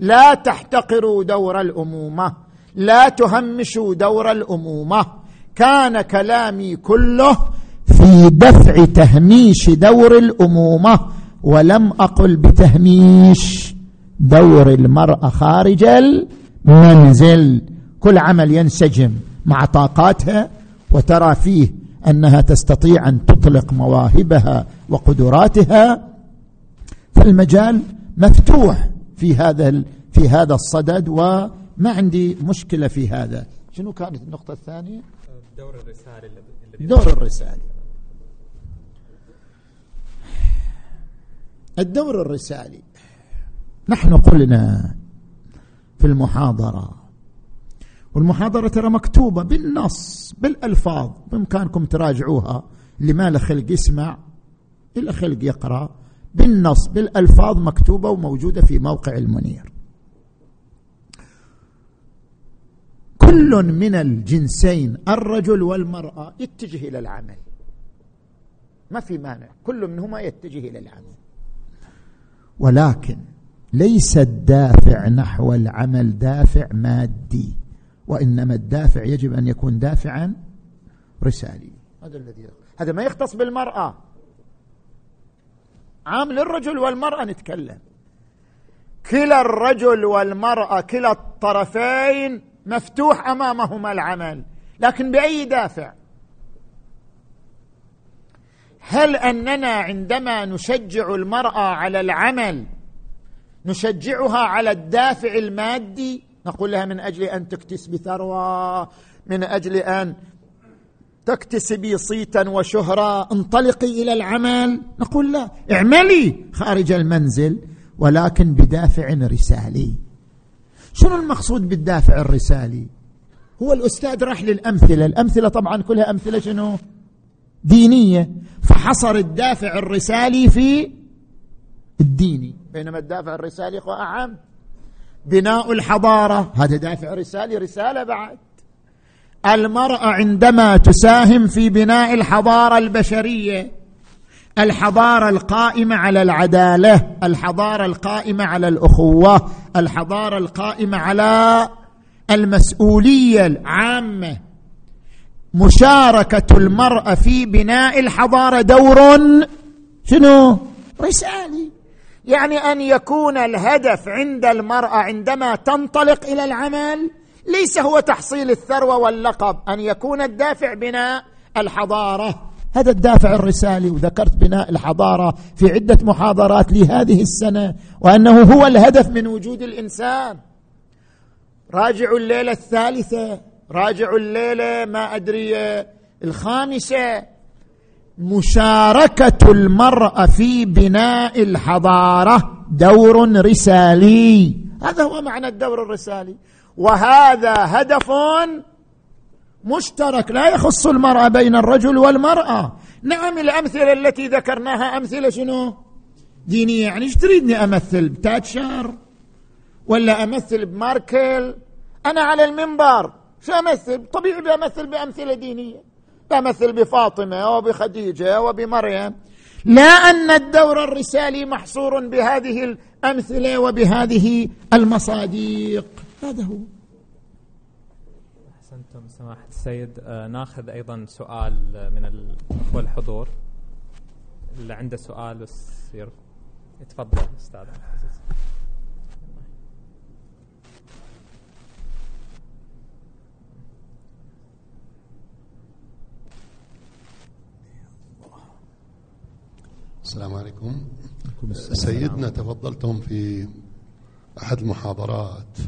لا تحتقروا دور الأمومة. لا تهمشوا دور الأمومة. كان كلامي كله في دفع تهميش دور الأمومة ولم أقل بتهميش دور المرأة خارج المنزل. كل عمل ينسجم مع طاقاتها وترى فيه أنها تستطيع أن تطلق مواهبها وقدراتها. فالمجال مفتوح في هذا في هذا الصدد وما عندي مشكلة في هذا. شنو كانت النقطة الثانية؟ دور الرساله دور الرساله الدور الرسالي. نحن قلنا في المحاضرة. والمحاضرة ترى مكتوبة بالنص بالألفاظ. بإمكانكم تراجعوها. اللي ما له خلق يسمع إلا خلق يقرأ. بالنص بالألفاظ مكتوبة وموجودة في موقع المنير. كل من الجنسين الرجل والمرأة يتجه إلى العمل. ما في مانع. كل منهما يتجه إلى العمل. ولكن ليس الدافع نحو العمل دافع مادي وإنما الدافع يجب أن يكون دافعا رسالي. هذا الذي هذا ما يختص بالمرأة. عام للرجل والمرأة نتكلم. كلا الرجل والمرأة كلا الطرفين مفتوح أمامهما العمل. لكن بأي دافع؟ هل أننا عندما نشجع المرأة على العمل نشجعها على الدافع المادي؟ نقول لها من أجل أن تكتسبي ثروة من أجل أن تكتسبي صيتا وشهرة انطلقي إلى العمل؟ نقول لا. اعملي خارج المنزل ولكن بدافع رسالي. شنو المقصود بالدافع الرسالي؟ هو الأستاذ راح للأمثلة الأمثلة طبعا كلها أمثلة شنو؟ دينية. فحصر الدافع الرسالي في الديني. بينما الدافع الرسالي هو أعم. بناء الحضارة. هذا دافع رسالي رسالة بعد. المرأة عندما تساهم في بناء الحضارة البشرية. الحضارة القائمة على العدالة الحضارة القائمة على الأخوة الحضارة القائمة على المسؤولية العامة. مشاركة المرأة في بناء الحضارة دور شنو؟ رسالي يعني أن يكون الهدف عند المرأة عندما تنطلق إلى العمل ليس هو تحصيل الثروة واللقب أن يكون الدافع بناء الحضارة. هذا الدافع الرسالي وذكرت بناء الحضارة في عدة محاضرات لهذه السنة وأنه هو الهدف من وجود الإنسان. راجعوا الليلة الثالثة راجعوا الليلة ما أدري الخامسة. مشاركة المرأة في بناء الحضارة دور رسالي. هذا هو معنى الدور الرسالي. وهذا هدف مشترك لا يخص المرأة بين الرجل والمرأة. نعم الأمثلة التي ذكرناها أمثلة شنو؟ دينية. يعني إيش تريدني أمثل؟ بتاتشر ولا أمثل بماركل؟ أنا على المنبر. شو أمثل؟ طبيعي بأمثل بأمثلة دينية. بأمثل بفاطمة وبخديجة وبمريم لا أن الدور الرسالي محصور بهذه الأمثلة وبهذه المصادق هذا هو. السيد آه ناخذ أيضا سؤال من الأخوة الحضور. اللي عنده سؤال بس يتفضل أستاذ. السلام عليكم. سيدنا تفضلتم في أحد المحاضرات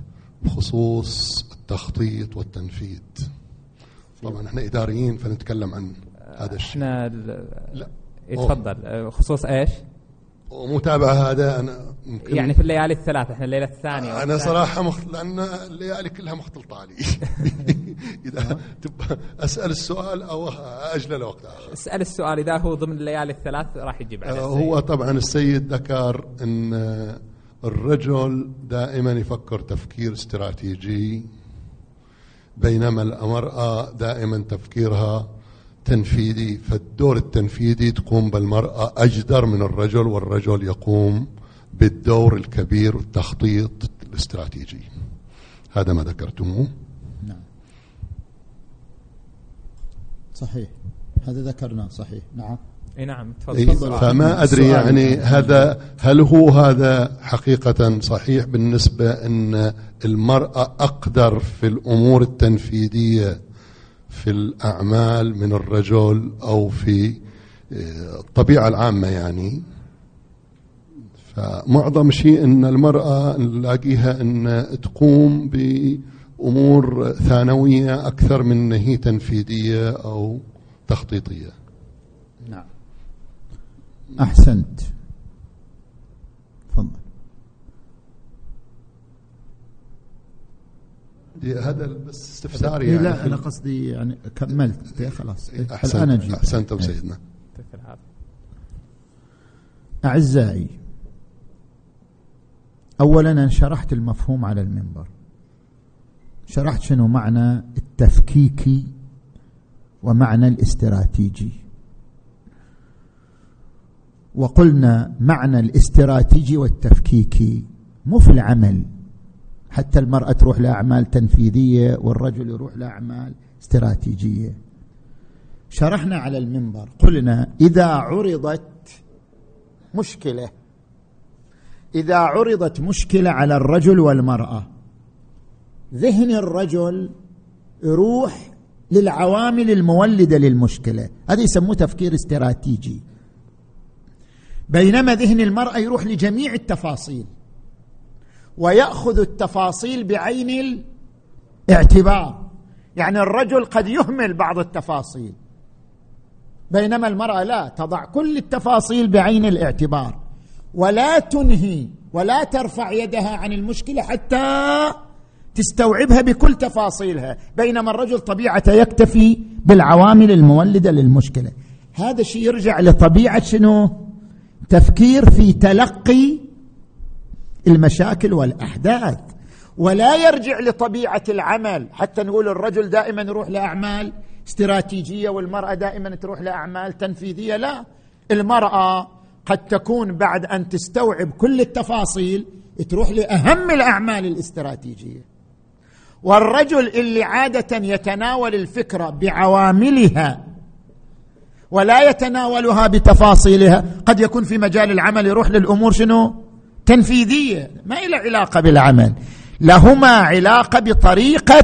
بخصوص التخطيط والتنفيذ. طبعا إحنا إداريين فنتكلم عن هذا الشيء. إحنا لا. يتفضل خصوص إيش؟ ومتابعة هذا أنا ممكن يعني في الليالي الثلاث إحنا الليلة الثانية. أنا صراحة مخ... لأن الليالي كلها مختلطة علي. *laughs* إذا تبقى أسأل السؤال أو أجل لوقت آخر. أسأل السؤال إذا هو ضمن الليالي الثلاث راح يجيب عليه هو طبعا السيد ذكر أن الرجل دائما يفكر تفكير استراتيجي بينما المرأة دائما تفكيرها تنفيذي فالدور التنفيذي تقوم بالمرأة أجدر من الرجل والرجل يقوم بالدور الكبير والتخطيط الاستراتيجي. هذا ما ذكرتموه. نعم. صحيح. هذا ذكرناه صحيح. نعم. اي نعم تفضل. فما أدري يعني هذا هل هو هذا حقيقة صحيح بالنسبة إن المرأة أقدر في الأمور التنفيذية في الأعمال من الرجل أو في آه، الطبيعة العامة يعني؟ فمعظم شيء إن المرأة نلاقيها إن تقوم بأمور ثانوية أكثر من هي تنفيذية أو تخطيطية. نعم. أحسنت. تفضل. هذا بس استفسار يعني لا أنا قصدي يعني كملت. خلاص. أحسنت الآن أجيب أحسنتم إيه. سيدنا. أعزائي أولا أنا شرحت المفهوم على المنبر. شرحت شنو معنى التفكيكي ومعنى الاستراتيجي. وقلنا معنى الاستراتيجي والتفكيكي مو في العمل. حتى المرأة تروح لأعمال تنفيذية والرجل يروح لأعمال استراتيجية. شرحنا على المنبر قلنا إذا عرضت مشكلة إذا عرضت مشكلة على الرجل والمرأة ذهن الرجل يروح للعوامل المولدة للمشكلة. هذا يسموه تفكير استراتيجي. بينما ذهن المراه يروح لجميع التفاصيل ويأخذ التفاصيل بعين الاعتبار. يعني الرجل قد يهمل بعض التفاصيل بينما المرأة لا تضع كل التفاصيل بعين الاعتبار ولا تنهي ولا ترفع يدها عن المشكلة حتى تستوعبها بكل تفاصيلها. بينما الرجل طبيعته يكتفي بالعوامل المولدة للمشكلة. هذا الشيء يرجع لطبيعة شنو؟ تفكير في تلقي المشاكل والأحداث. ولا يرجع لطبيعة العمل. حتى نقول الرجل دائما يروح لأعمال استراتيجية والمرأة دائما تروح لأعمال تنفيذية. لا المرأة قد تكون بعد أن تستوعب كل التفاصيل تروح لأهم الأعمال الاستراتيجية. والرجل اللي عادة يتناول الفكرة بعواملها ولا يتناولها بتفاصيلها. قد يكون في مجال العمل يروح للأمور شنو؟ تنفيذية ما إلى علاقة بالعمل. لهما علاقة بطريقة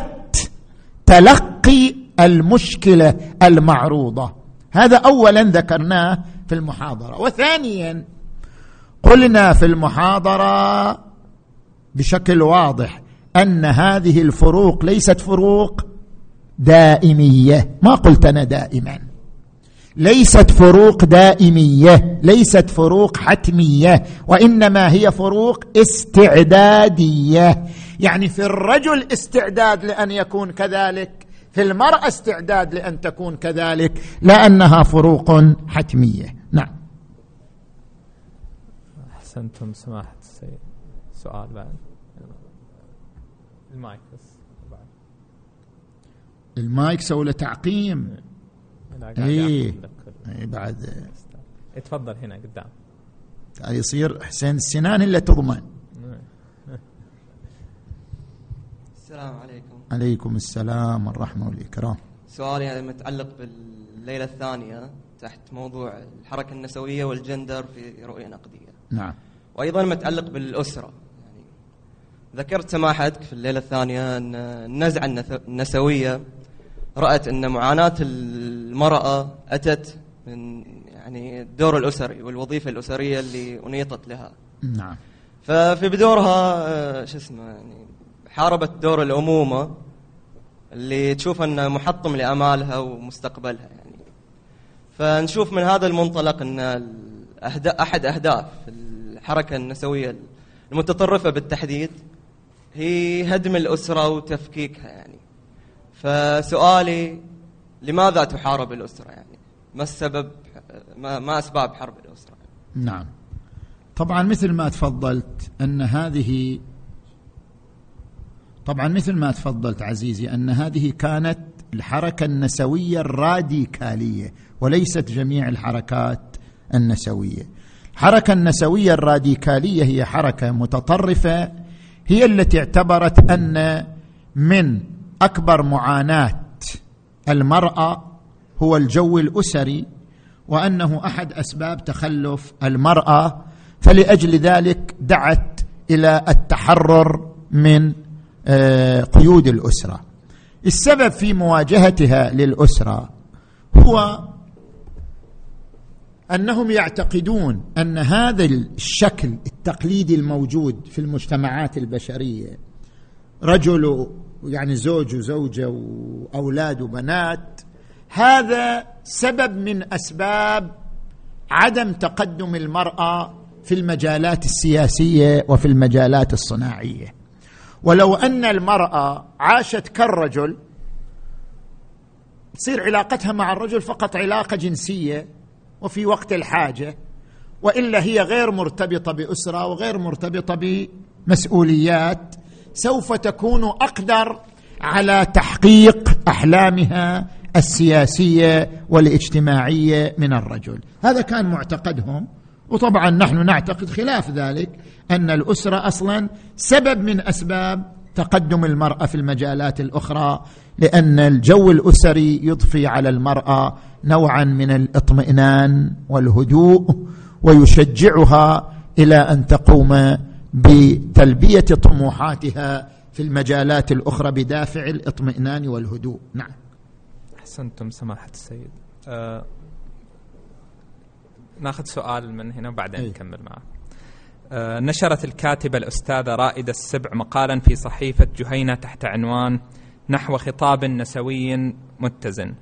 تلقي المشكلة المعروضة. هذا اولا ذكرناه في المحاضرة. وثانيا قلنا في المحاضرة بشكل واضح أن هذه الفروق ليست فروق دائمية. ما قلت أنا دائما. ليست فروق دائمية ليست فروق حتمية وإنما هي فروق استعدادية. يعني في الرجل استعداد لأن يكون كذلك في المرأة استعداد لأن تكون كذلك لأنها فروق حتمية. نعم. أحسنتم سماحة السيد. سؤال بعد. المايك بس. المايك سوى له تعقيم. اي بعد. تفضل هنا قدام. يصير حسين السنان إلا تضمن. السلام عليكم. عليكم السلام والرحمة والإكرام. سؤالي متعلق بالليلة الثانية تحت موضوع الحركة النسوية والجندر في رؤية نقدية. نعم. وأيضا متعلق بالأسرة. يعني ذكرت سماحتك في الليلة الثانية أن النزعة النسوية رأت أن معاناة المرأة أتت من يعني الدور الأسري والوظيفة الأسرية اللي أنيطت لها. نعم. ففي بدورها آه، شو اسمه يعني حاربت دور الأمومة اللي تشوف أنه محطم لأمالها ومستقبلها يعني. فنشوف من هذا المنطلق أن أحد أهداف الحركة النسوية المتطرفة بالتحديد هي هدم الأسرة وتفكيكها يعني. فسؤالي لماذا تحارب الأسرة يعني؟ ما السبب ما, ما أسباب حرب الأسرة؟ نعم. طبعا مثل ما تفضلت أن هذه طبعا مثل ما تفضلت عزيزي أن هذه كانت الحركة النسوية الراديكالية وليست جميع الحركات النسوية. الحركة النسوية الراديكالية هي حركة متطرفة هي التي اعتبرت أن من أكبر معاناة المرأة هو الجو الأسري وأنه أحد أسباب تخلف المرأة فلأجل ذلك دعت إلى التحرر من آه، قيود الأسرة. السبب في مواجهتها للأسرة هو أنهم يعتقدون أن هذا الشكل التقليدي الموجود في المجتمعات البشرية رجل يعني زوج وزوجة وأولاد وبنات هذا سبب من أسباب عدم تقدم المرأة في المجالات السياسية وفي المجالات الصناعية. ولو أن المرأة عاشت كالرجل تصير علاقتها مع الرجل فقط علاقة جنسية وفي وقت الحاجة وإلا هي غير مرتبطة بأسرة وغير مرتبطة بمسؤوليات سوف تكون أقدر على تحقيق أحلامها السياسية والاجتماعية من الرجل. هذا كان معتقدهم وطبعا نحن نعتقد خلاف ذلك أن الأسرة أصلا سبب من أسباب تقدم المرأة في المجالات الأخرى لأن الجو الأسري يضفي على المرأة نوعا من الاطمئنان والهدوء ويشجعها إلى أن تقوم بتلبية طموحاتها في المجالات الأخرى بدافع الاطمئنان والهدوء. نعم. أحسنتم سماحة السيد. أه ناخذ سؤال من هنا وبعدين نكمل معه. أه نشرت الكاتبة الأستاذة رائدة السبع مقالا في صحيفة جهينة تحت عنوان نحو خطاب نسوي متزن.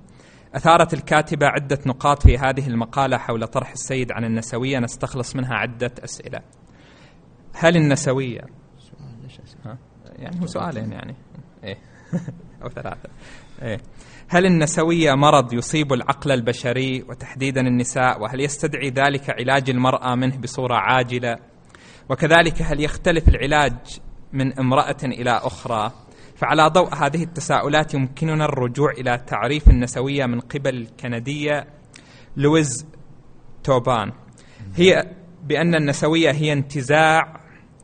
أثارت الكاتبة عدة نقاط في هذه المقالة حول طرح السيد عن النسوية. نستخلص منها عدة أسئلة. هل النسوية؟ يعني هو سؤالين يعني. إيه. *laughs* أو ثلاثة. إيه. هل النسوية مرض يصيب العقل البشري وتحديدا النساء؟ وهل يستدعي ذلك علاج المرأة منه بصورة عاجلة؟ وكذلك هل يختلف العلاج من امرأة إلى أخرى؟ فعلى ضوء هذه التساؤلات يمكننا الرجوع إلى تعريف النسوية من قبل الكندية لويز توبان. هي بأن النسوية هي انتزاع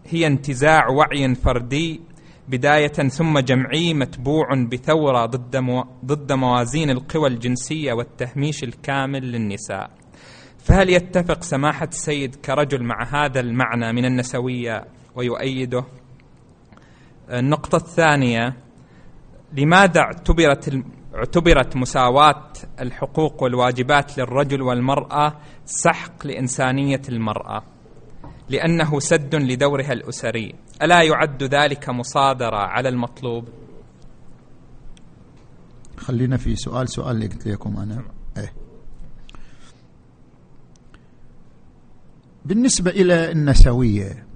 هي انتزاع وعي فردي بداية ثم جمعي متبوع بثورة ضد مو ضد موازين القوى الجنسية والتهميش الكامل للنساء. فهل يتفق سماحة السيد كرجل مع هذا المعنى من النسوية ويؤيده؟ النقطة الثانية لماذا اعتبرت اعتبرت مساواة الحقوق والواجبات للرجل والمرأة سحق لإنسانية المرأة؟ لأنه سد لدورها الأسري. ألا يعد ذلك مصادرة على المطلوب؟ خلينا في سؤال سؤال اللي قلت لكم أنا. إيه. بالنسبة إلى النسوية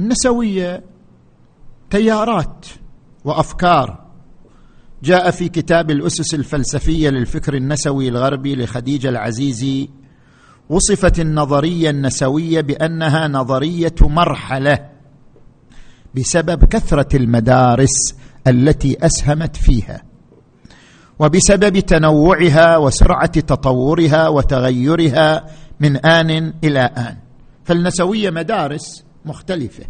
النسوية تيارات وأفكار. جاء في كتاب الأسس الفلسفية للفكر النسوي الغربي لخديجة العزيزي وصفت النظرية النسوية بأنها نظرية مرحلة بسبب كثرة المدارس التي أسهمت فيها وبسبب تنوعها وسرعة تطورها وتغيرها من آن إلى آن. فالنسوية مدارس مختلفة.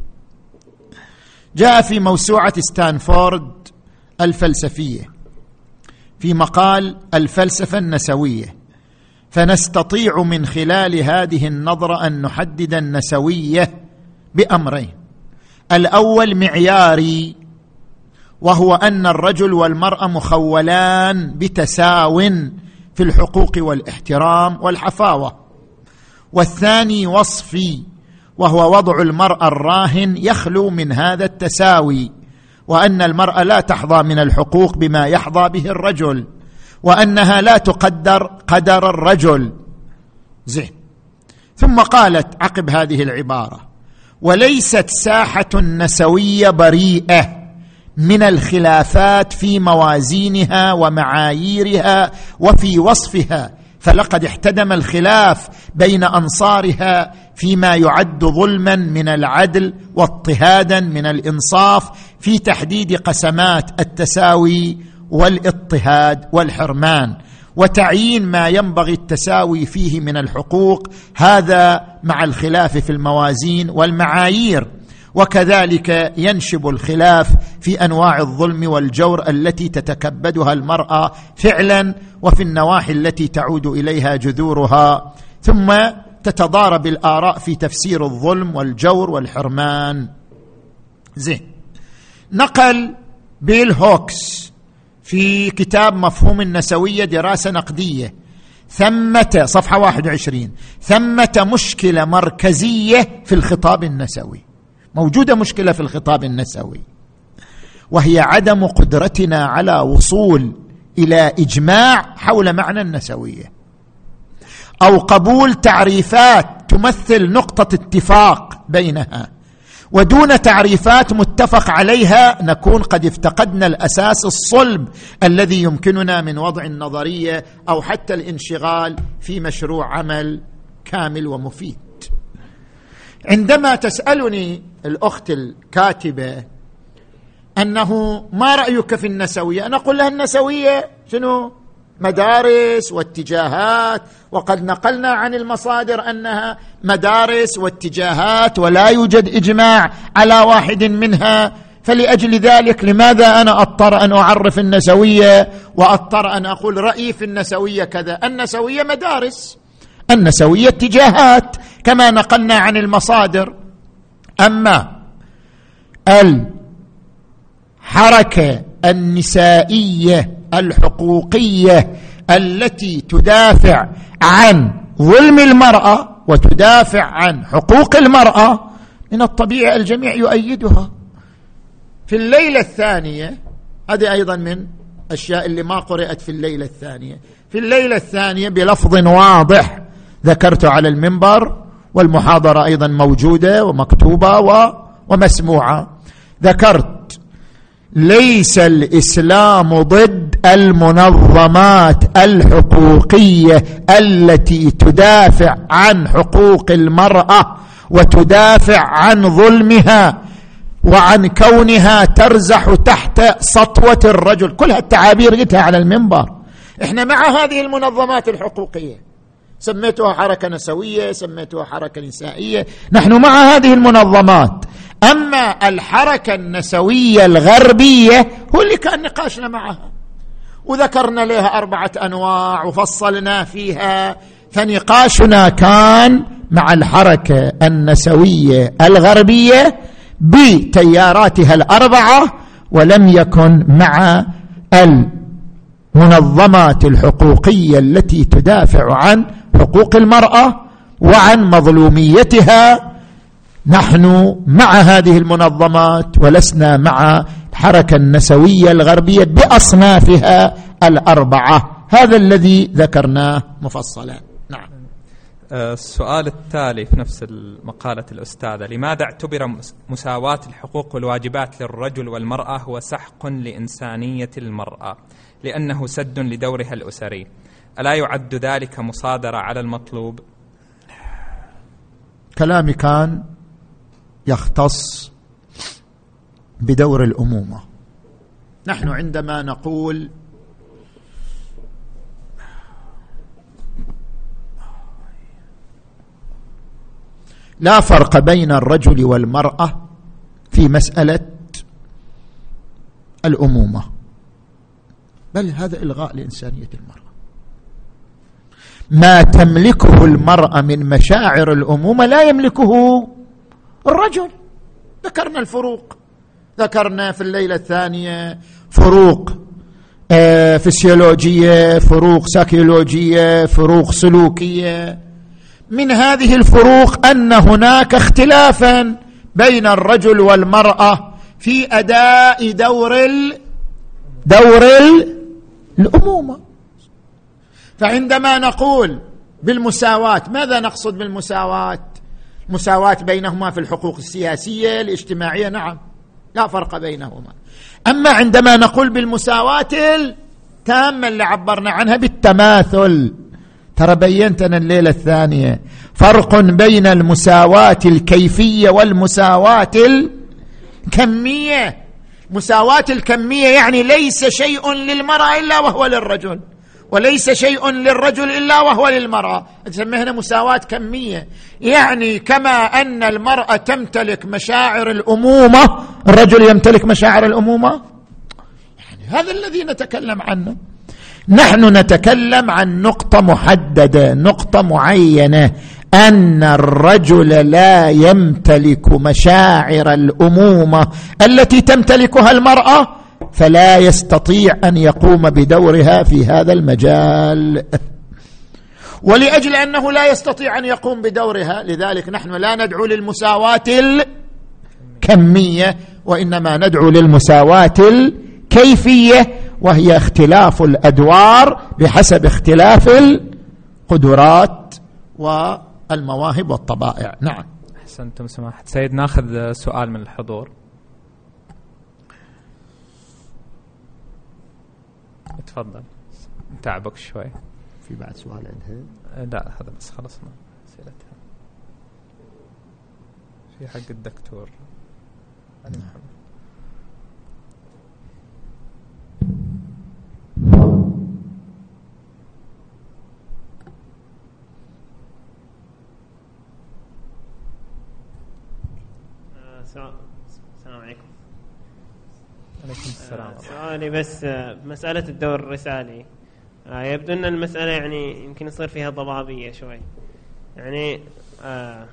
جاء في موسوعة ستانفورد الفلسفية في مقال الفلسفة النسوية. فنستطيع من خلال هذه النظرة أن نحدد النسوية بأمرين. الأول معياري وهو أن الرجل والمرأة مخولان بتساو في الحقوق والاحترام والحفاوة. والثاني وصفي وهو وضع المرأة الراهن يخلو من هذا التساوي وأن المرأة لا تحظى من الحقوق بما يحظى به الرجل. وأنها لا تقدر قدر الرجل. زين. ثم قالت عقب هذه العبارة وليست ساحة النسويه بريئة من الخلافات في موازينها ومعاييرها وفي وصفها فلقد احتدم الخلاف بين أنصارها فيما يعد ظلما من العدل واضطهادا من الإنصاف في تحديد قسمات التساوي والاضطهاد والحرمان وتعيين ما ينبغي التساوي فيه من الحقوق هذا مع الخلاف في الموازين والمعايير. وكذلك ينشب الخلاف في أنواع الظلم والجور التي تتكبدها المرأة فعلا وفي النواحي التي تعود إليها جذورها. ثم تتضارب الآراء في تفسير الظلم والجور والحرمان. زين. نقل بيل هوكس. في كتاب مفهوم النسوية دراسة نقدية. ثمة صفحة 21 ثمة مشكلة مركزية في الخطاب النسوي. موجودة مشكلة في الخطاب النسوي. وهي عدم قدرتنا على وصول إلى إجماع حول معنى النسوية. أو قبول تعريفات تمثل نقطة اتفاق بينها. ودون تعريفات متفق عليها نكون قد افتقدنا الأساس الصلب الذي يمكننا من وضع النظرية أو حتى الانشغال في مشروع عمل كامل ومفيد. عندما تسألني الأخت الكاتبة أنه ما رأيك في النسوية؟ أنا أقول لها النسوية شنو؟ مدارس واتجاهات وقد نقلنا عن المصادر أنها مدارس واتجاهات ولا يوجد إجماع على واحد منها. فلأجل ذلك لماذا أنا أضطر أن أعرف النسوية وأضطر أن أقول رأيي في النسوية كذا؟ النسوية مدارس النسوية اتجاهات كما نقلنا عن المصادر. أما الحركة النسائية الحقوقية التي تدافع عن ظلم المرأة وتدافع عن حقوق المرأة من الطبيعي الجميع يؤيدها. في الليلة الثانية هذه أيضا من الاشياء اللي ما قرأت في الليلة الثانية. في الليلة الثانية بلفظ واضح ذكرت على المنبر والمحاضرة أيضا موجودة ومكتوبة ومسموعة. ذكرت ليس الإسلام ضد المنظمات الحقوقية التي تدافع عن حقوق المرأة وتدافع عن ظلمها وعن كونها ترزح تحت سطوة الرجل. كل هالتعابير قلتها على المنبر. إحنا مع هذه المنظمات الحقوقية. سميتها حركة نسوية سميتها حركة نسائية. نحن مع هذه المنظمات. أما الحركة النسوية الغربية هو اللي كان نقاشنا معها. وذكرنا لها أربعة أنواع وفصلنا فيها. فنقاشنا كان مع الحركة النسوية الغربية بتياراتها الأربعة ولم يكن مع المنظمات الحقوقية التي تدافع عن حقوق المرأة وعن مظلوميتها نحن مع هذه المنظمات ولسنا مع الحركة النسوية الغربية بأصنافها الأربعة. هذا الذي ذكرناه مفصلا. نعم. آه، السؤال التالي في نفس مقالة الأستاذة. لماذا اعتبر مساواة الحقوق والواجبات للرجل والمرأة هو سحق لإنسانية المرأة؟ لأنه سد لدورها الأسري. ألا يعد ذلك مصادرة على المطلوب؟ كلامي كان يختص بدور الأمومة. نحن عندما نقول لا فرق بين الرجل والمرأة في مسألة الأمومة بل هذا إلغاء لإنسانية المرأة. ما تملكه المرأة من مشاعر الأمومة لا يملكه الرجل. ذكرنا الفروق. ذكرنا في الليلة الثانية فروق آه، فسيولوجية فروق ساكيولوجيه فروق سلوكية. من هذه الفروق أن هناك اختلافا بين الرجل والمرأة في أداء دور ال دور ال الأمومة. فعندما نقول بالمساواة ماذا نقصد بالمساواة؟ مساواة بينهما في الحقوق السياسية الاجتماعية نعم لا فرق بينهما. أما عندما نقول بالمساواة التامة اللي عبرنا عنها بالتماثل ترى بينت أنا الليلة الثانية فرق بين المساواة الكيفية والمساواة الكمية. مساواة الكمية يعني ليس شيء للمرأة إلا وهو للرجل. وليس شيء للرجل إلا وهو للمرأة. تسميه هنا مساواة كمية. يعني كما أن المرأة تمتلك مشاعر الأمومة الرجل يمتلك مشاعر الأمومة؟ يعني هذا الذي نتكلم عنه. نحن نتكلم عن نقطة محددة نقطة معينة. أن الرجل لا يمتلك مشاعر الأمومة التي تمتلكها المرأة. فلا يستطيع أن يقوم بدورها في هذا المجال. *laughs* ولأجل أنه لا يستطيع أن يقوم بدورها لذلك نحن لا ندعو للمساواة الكمية وإنما ندعو للمساواة الكيفية وهي اختلاف الأدوار بحسب اختلاف القدرات والمواهب والطبائع. نعم. أحسنتم سماحة. سيد ناخذ سؤال من الحضور. تفضل. تعبك شوي. في بعد سؤال عندها؟ أه، لا هذا بس خلصنا أسئلتها. في حق الدكتور. نعم. السلام عليكم عليكم السلام. سؤالي بس آه، مسألة الدور الرسالي. آه، يبدو أن المسألة يعني يمكن يصير فيها ضبابية شوي. يعني آه،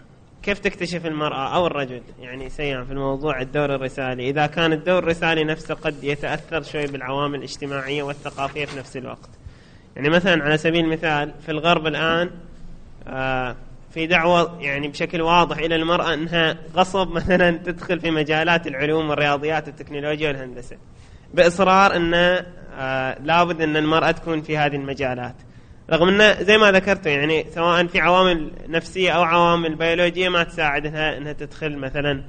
كيف تكتشف المرأة أو الرجل يعني سيان في الموضوع الدور الرسالي؟ إذا كان الدور الرسالي نفسه قد يتأثر شوي بالعوامل الاجتماعية والثقافية في نفس الوقت. يعني مثلا على سبيل المثال في الغرب الآن آه، في دعوة يعني بشكل واضح إلى المرأة أنها غصب. *laughs* مثلا تدخل في مجالات العلوم والرياضيات والتكنولوجيا والهندسة. بإصرار أنه آه، لابد أن المرأة تكون في هذه المجالات. رغم أنه زي ما ذكرت يعني سواء في عوامل نفسية أو عوامل بيولوجية ما تساعدها أنها تدخل مثلا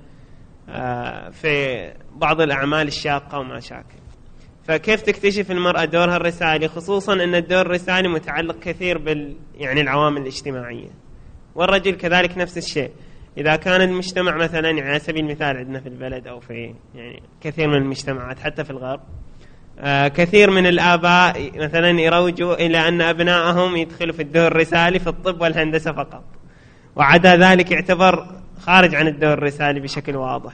آه، في بعض الأعمال الشاقة وما شاكل. فكيف تكتشف المرأة دورها الرسالي؟ خصوصا أن الدور الرسالي متعلق كثير بال يعني العوامل الاجتماعية. والرجل كذلك نفس الشيء. إذا كان المجتمع مثلا يعني على سبيل المثال عندنا في البلد أو في يعني كثير من المجتمعات حتى في الغرب آه كثير من الآباء مثلا يروجوا إلى أن أبنائهم يدخلوا في الدور الرسالي في الطب والهندسة فقط. وعدا ذلك يعتبر خارج عن الدور الرسالي بشكل واضح.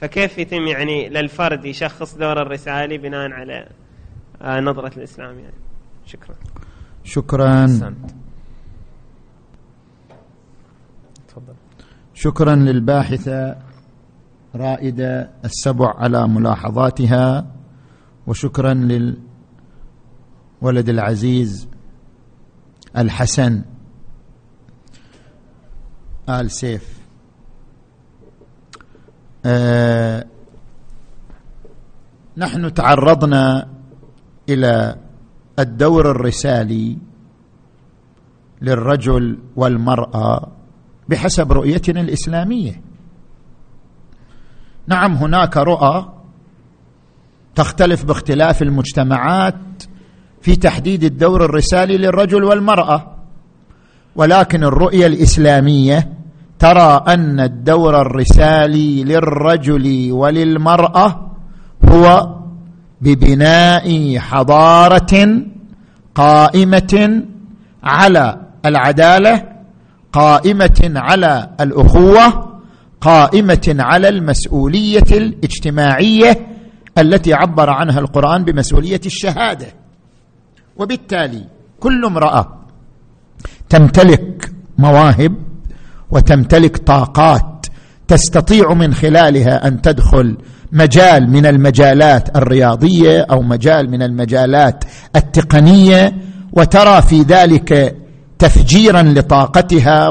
فكيف يتم يعني للفرد يشخص دور الرسالي بناء على آه نظرة الإسلام يعني؟ شكرا. شكرا. شكرا للباحثة رائدة السبع على ملاحظاتها وشكرا للولد العزيز الحسن آل سيف. آه نحن تعرضنا إلى الدور الرسالي للرجل والمرأة بحسب رؤيتنا الإسلامية. نعم هناك رؤى تختلف باختلاف المجتمعات في تحديد الدور الرسالي للرجل والمرأة ولكن الرؤية الإسلامية ترى أن الدور الرسالي للرجل وللمرأة هو ببناء حضارة قائمة على العدالة قائمة على الأخوة قائمة على المسؤولية الاجتماعية التي عبر عنها القرآن بمسؤولية الشهادة. وبالتالي كل امرأة تمتلك مواهب وتمتلك طاقات تستطيع من خلالها أن تدخل مجال من المجالات الرياضية أو مجال من المجالات التقنية وترى في ذلك تفجيرا لطاقتها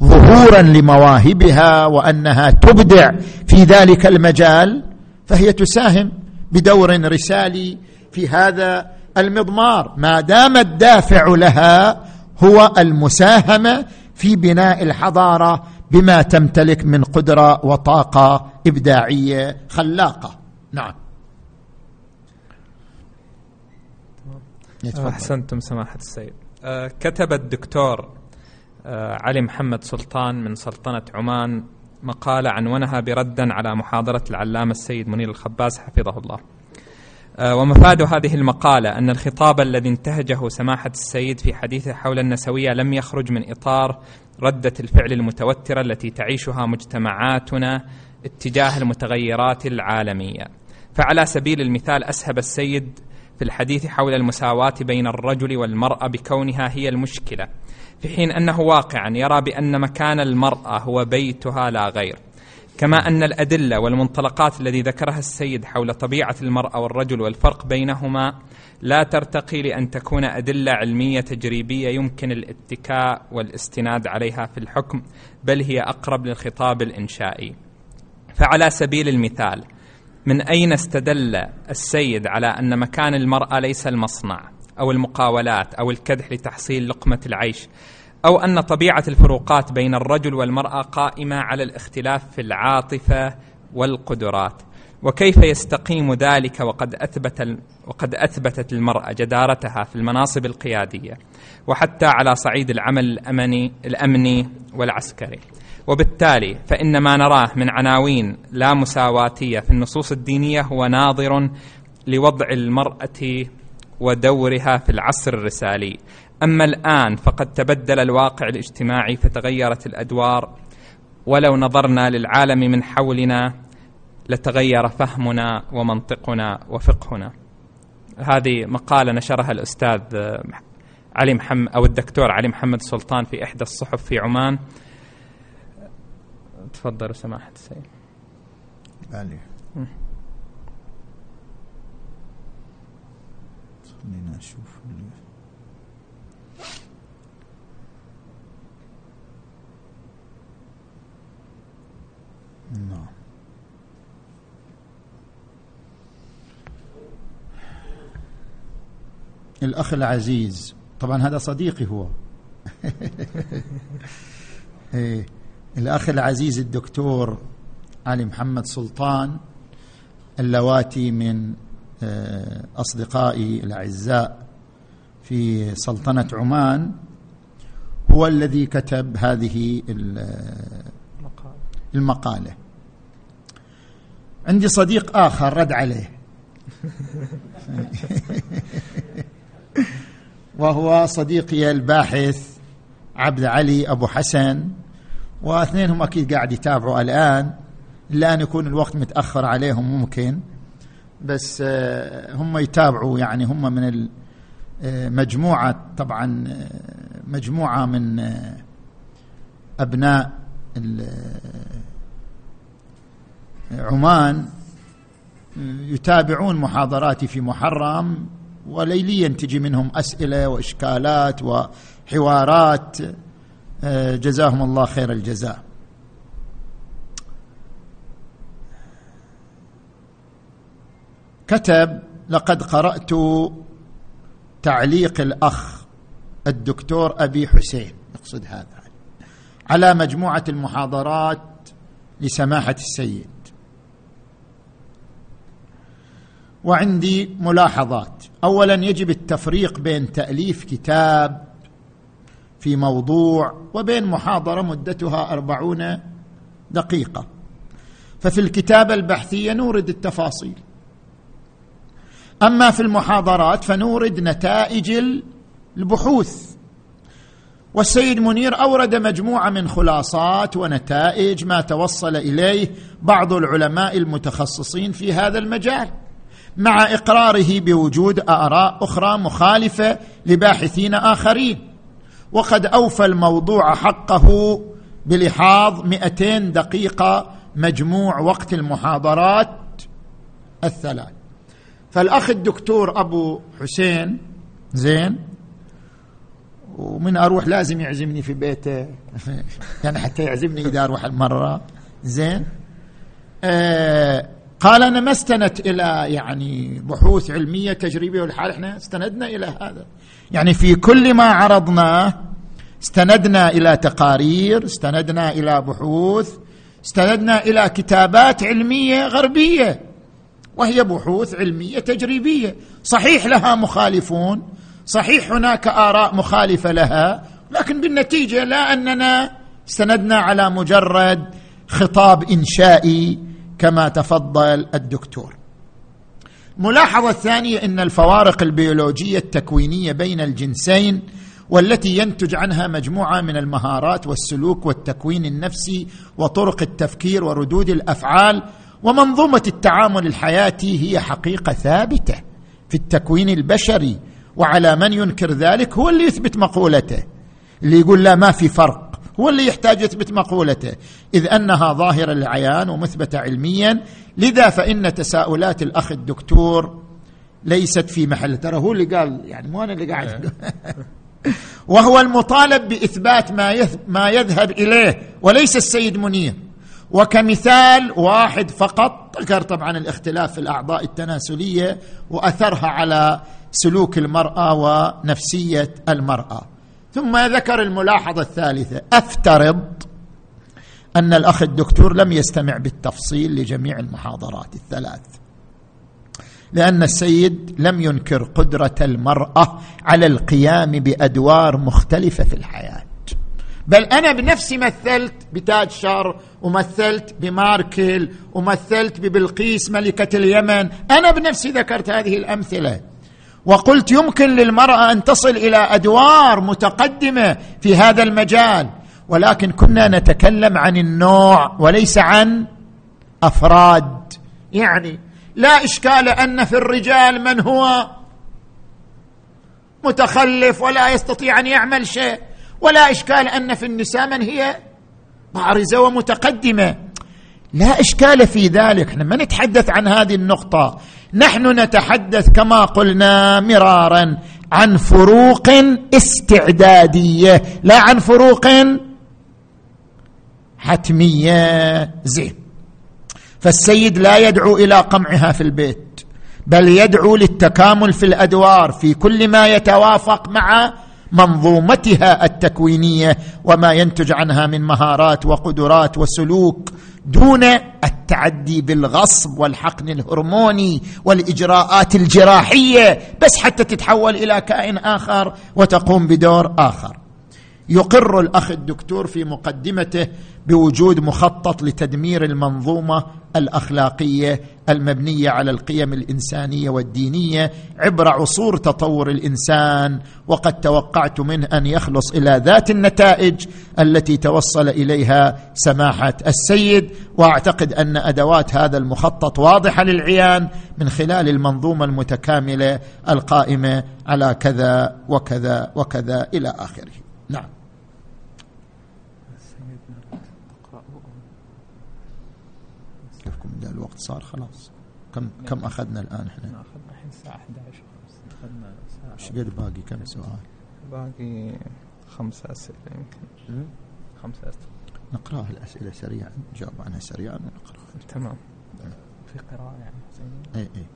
وظهورا لمواهبها وأنها تبدع في ذلك المجال فهي تساهم بدور رسالي في هذا المضمار. ما دام الدافع لها هو المساهمة في بناء الحضارة بما تمتلك من قدرة وطاقة إبداعية خلاقة. نعم. أحسنتم سماحة السيد. كتب الدكتور أه علي محمد سلطان من سلطنة عمان مقالة عنونها بردا على محاضرة العلامة السيد منير الخباز حفظه الله. آه، ومفاد هذه المقالة أن الخطاب الذي انتهجه سماحة السيد في حديثه حول النسوية لم يخرج من إطار ردة الفعل المتوترة التي تعيشها مجتمعاتنا اتجاه المتغيرات العالمية. فعلى سبيل المثال أسهب السيد في الحديث حول المساواة بين الرجل والمرأة بكونها هي المشكلة في حين أنه واقعا يرى بأن مكان المرأة هو بيتها لا غير. كما أن الأدلة والمنطلقات الذي ذكرها السيد حول طبيعة المرأة والرجل والفرق بينهما لا ترتقي لأن تكون أدلة علمية تجريبية يمكن الاتكاء والاستناد عليها في الحكم بل هي أقرب للخطاب الإنشائي. فعلى سبيل المثال من أين استدل السيد على أن مكان المرأة ليس المصنع أو المقاولات أو الكدح لتحصيل لقمة العيش أو أن طبيعة الفروقات بين الرجل والمرأة قائمة على الاختلاف في العاطفة والقدرات؟ وكيف يستقيم ذلك وقد أثبت وقد أثبتت المرأة جدارتها في المناصب القيادية وحتى على صعيد العمل الأمني والعسكري؟ وبالتالي فإن ما نراه من عناوين لا مساواتية في النصوص الدينية هو ناظر لوضع المرأة ودورها في العصر الرسالي. أما الآن فقد تبدل الواقع الاجتماعي فتغيرت الأدوار. ولو نظرنا للعالم من حولنا لتغير فهمنا ومنطقنا وفقهنا. هذه مقالة نشرها الأستاذ علي محمد أو الدكتور علي محمد سلطان في إحدى الصحف في عمان. تفضلوا سماحة السيد علي. خلينا نشوف نعم. الأخ العزيز. طبعا هذا صديقي هو. *laughs* إيه. الأخ العزيز الدكتور علي محمد سلطان اللواتي من آه، أصدقائي الأعزاء في سلطنة عمان هو الذي كتب هذه المقالة. عندي صديق آخر رد عليه. *laughs* وهو صديقي الباحث عبد علي أبو حسن. واثنينهم أكيد قاعد يتابعوا الآن إلا أن يكون الوقت متأخر عليهم ممكن بس آه، هم يتابعوا يعني هم من آه، طبعا آه، مجموعة من أبناء عمان يتابعون محاضراتي في محرم وليليا تجي منهم أسئلة وإشكالات وحوارات. جزاهم الله خير الجزاء. كتب لقد قرأت تعليق الأخ الدكتور أبي حسين. يقصد هذا. على مجموعة المحاضرات لسماحة السيد. وعندي ملاحظات. اولا يجب التفريق بين تأليف كتاب في موضوع وبين محاضرة مدتها أربعون دقيقة. ففي الكتابه البحثيه نورد التفاصيل. أما في المحاضرات فنورد نتائج البحوث. والسيد منير أورد مجموعة من خلاصات ونتائج ما توصل إليه بعض العلماء المتخصصين في هذا المجال مع إقراره بوجود آراء أخرى مخالفة لباحثين آخرين. وقد أوفى الموضوع حقه بلحاظ 200 دقيقة مجموع وقت المحاضرات الثلاث. فالأخ الدكتور أبو حسين زين ومن أروح لازم يعزمني في بيته. *laughs* يعني حتى يعزمني إذا أروح المره زين. آه قال أنا ما استندت إلى يعني بحوث علمية تجريبية والحال إحنا استندنا إلى هذا. يعني في كل ما عرضناه استندنا إلى تقارير استندنا إلى بحوث استندنا إلى كتابات علمية غربية وهي بحوث علمية تجريبية. صحيح لها مخالفون صحيح هناك آراء مخالفة لها لكن بالنتيجة لا أننا استندنا على مجرد خطاب إنشائي كما تفضل الدكتور. الملاحظه الثانية إن الفوارق البيولوجية التكوينية بين الجنسين والتي ينتج عنها مجموعة من المهارات والسلوك والتكوين النفسي وطرق التفكير وردود الأفعال ومنظومة التعامل الحياتي هي حقيقة ثابتة في التكوين البشري وعلى من ينكر ذلك هو اللي يثبت مقولته اللي يقول لا ما في فرق. هو اللي يحتاج يثبت مقولته. إذ أنها ظاهرة للعيان ومثبتة علميا لذا فإن تساؤلات الأخ الدكتور ليست في محل. ترى هو اللي قال يعني مو أنا اللي قاعد *laughs* وهو المطالب بإثبات ما ما يذهب إليه وليس السيد منير. وكمثال واحد فقط ذكر طبعا الاختلاف في الأعضاء التناسلية وأثرها على سلوك المرأة ونفسية المرأة. ثم ذكر الملاحظة الثالثة. أفترض أن الأخ الدكتور لم يستمع بالتفصيل لجميع المحاضرات الثلاث. لأن السيد لم ينكر قدرة المرأة على القيام بأدوار مختلفة في الحياة. بل أنا بنفسي مثلت بتاج شر ومثلت بماركل ومثلت ببلقيس ملكة اليمن. أنا بنفسي ذكرت هذه الأمثلة. وقلت يمكن للمرأة أن تصل إلى أدوار متقدمة في هذا المجال ولكن كنا نتكلم عن النوع وليس عن أفراد. يعني لا إشكال أن في الرجال من هو متخلف ولا يستطيع أن يعمل شيء ولا إشكال أن في النساء من هي بارزة ومتقدمة. لا إشكال في ذلك. إحنا ما نتحدث عن هذه النقطة. نحن نتحدث كما قلنا مرارا عن فروق استعدادية لا عن فروق حتمية. زين. فالسيد لا يدعو إلى قمعها في البيت بل يدعو للتكامل في الأدوار في كل ما يتوافق مع منظومتها التكوينية وما ينتج عنها من مهارات وقدرات وسلوك دون التعدي بالغصب والحقن الهرموني والإجراءات الجراحية بس حتى تتحول إلى كائن آخر وتقوم بدور آخر. يقر الأخ الدكتور في مقدمته بوجود مخطط لتدمير المنظومة الأخلاقية المبنية على القيم الإنسانية والدينية عبر عصور تطور الإنسان وقد توقعت منه أن يخلص إلى ذات النتائج التي توصل إليها سماحة السيد. وأعتقد أن أدوات هذا المخطط واضحة للعيان من خلال المنظومة المتكاملة القائمة على كذا وكذا وكذا إلى آخره. نعم. الوقت صار خلاص. كم كم أخذنا الآن إحنا؟ أخذنا الحين الساعة 11 أخذنا ساعه إيش قد باقي؟ كم سؤال؟ باقي خمسة أسئلة يمكن. خمسة أسئلة. نقراها الأسئلة سريعا. نجاوب عنها سريعا ونقراها تمام. في قراءة يعني اي اي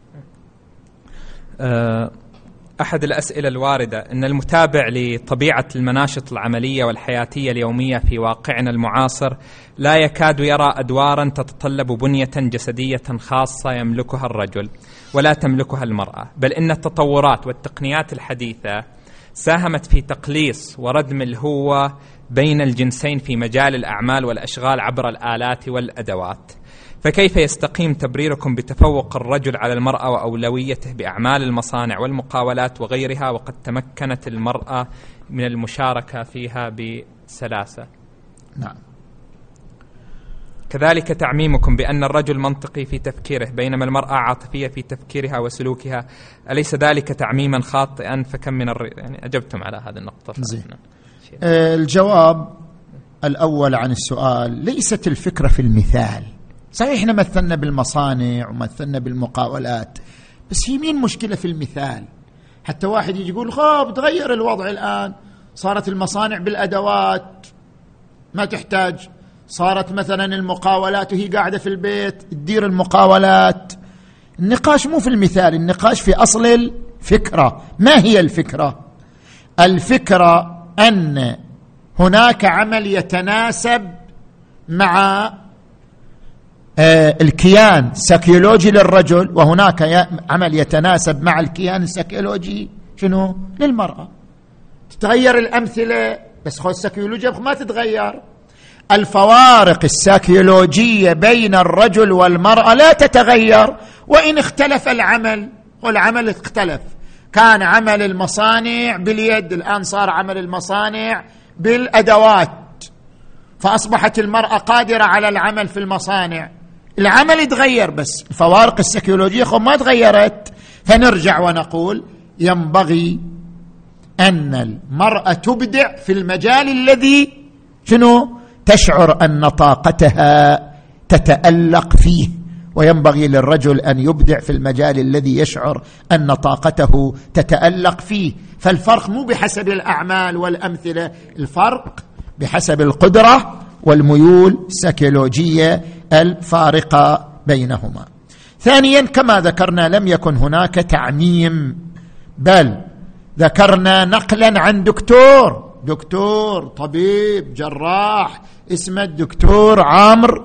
أحد الأسئلة الواردة إن المتابع لطبيعة المناشط العملية والحياتية اليومية في واقعنا المعاصر لا يكاد يرى أدوارا تتطلب بنية جسدية خاصة يملكها الرجل ولا تملكها المرأة، بل إن التطورات والتقنيات الحديثة ساهمت في تقليص وردم الهوه بين الجنسين في مجال الأعمال والأشغال عبر الآلات والأدوات. فكيف يستقيم تبريركم بتفوق الرجل على المرأة وأولويته بأعمال المصانع والمقاولات وغيرها وقد تمكنت المرأة من المشاركة فيها بسلاسة؟ نعم. كذلك تعميمكم بأن الرجل منطقي في تفكيره بينما المرأة عاطفية في تفكيرها وسلوكها. أليس ذلك تعميما خاطئا؟ فكم من الر... يعني أجبتم على هذه النقطة. زين. آه الجواب الأول عن السؤال ليست الفكرة في المثال. صحيح إحنا مثلنا بالمصانع ومثلنا بالمقاولات بس هي مين مشكلة في المثال؟ حتى واحد يجي يقول خاب تغير الوضع الآن صارت المصانع بالأدوات ما تحتاج صارت مثلا المقاولات وهي قاعدة في البيت تدير المقاولات. النقاش مو في المثال النقاش في أصل الفكرة. ما هي الفكرة؟ الفكرة أن هناك عمل يتناسب مع الكيان السيكولوجي للرجل وهناك عمل يتناسب مع الكيان السيكولوجي شنو؟ للمرأة. تتغير الأمثلة بس خو السيكولوجيا ما تتغير. الفوارق السيكولوجية بين الرجل والمرأة لا تتغير وإن اختلف العمل والعمل اختلف. كان عمل المصانع باليد الآن صار عمل المصانع بالأدوات. فأصبحت المرأة قادرة على العمل في المصانع. العمل يتغير بس. الفوارق السيكولوجية ما تغيرت. فنرجع ونقول ينبغي أن المرأة تبدع في المجال الذي شنو؟ تشعر أن طاقتها تتألق فيه. وينبغي للرجل أن يبدع في المجال الذي يشعر أن طاقته تتألق فيه. فالفرق مو بحسب الأعمال والأمثلة الفرق بحسب القدرة والميول السيكولوجية الفارقه بينهما. ثانيا كما ذكرنا لم يكن هناك تعميم بل ذكرنا نقلا عن دكتور. دكتور طبيب جراح اسمه الدكتور عمرو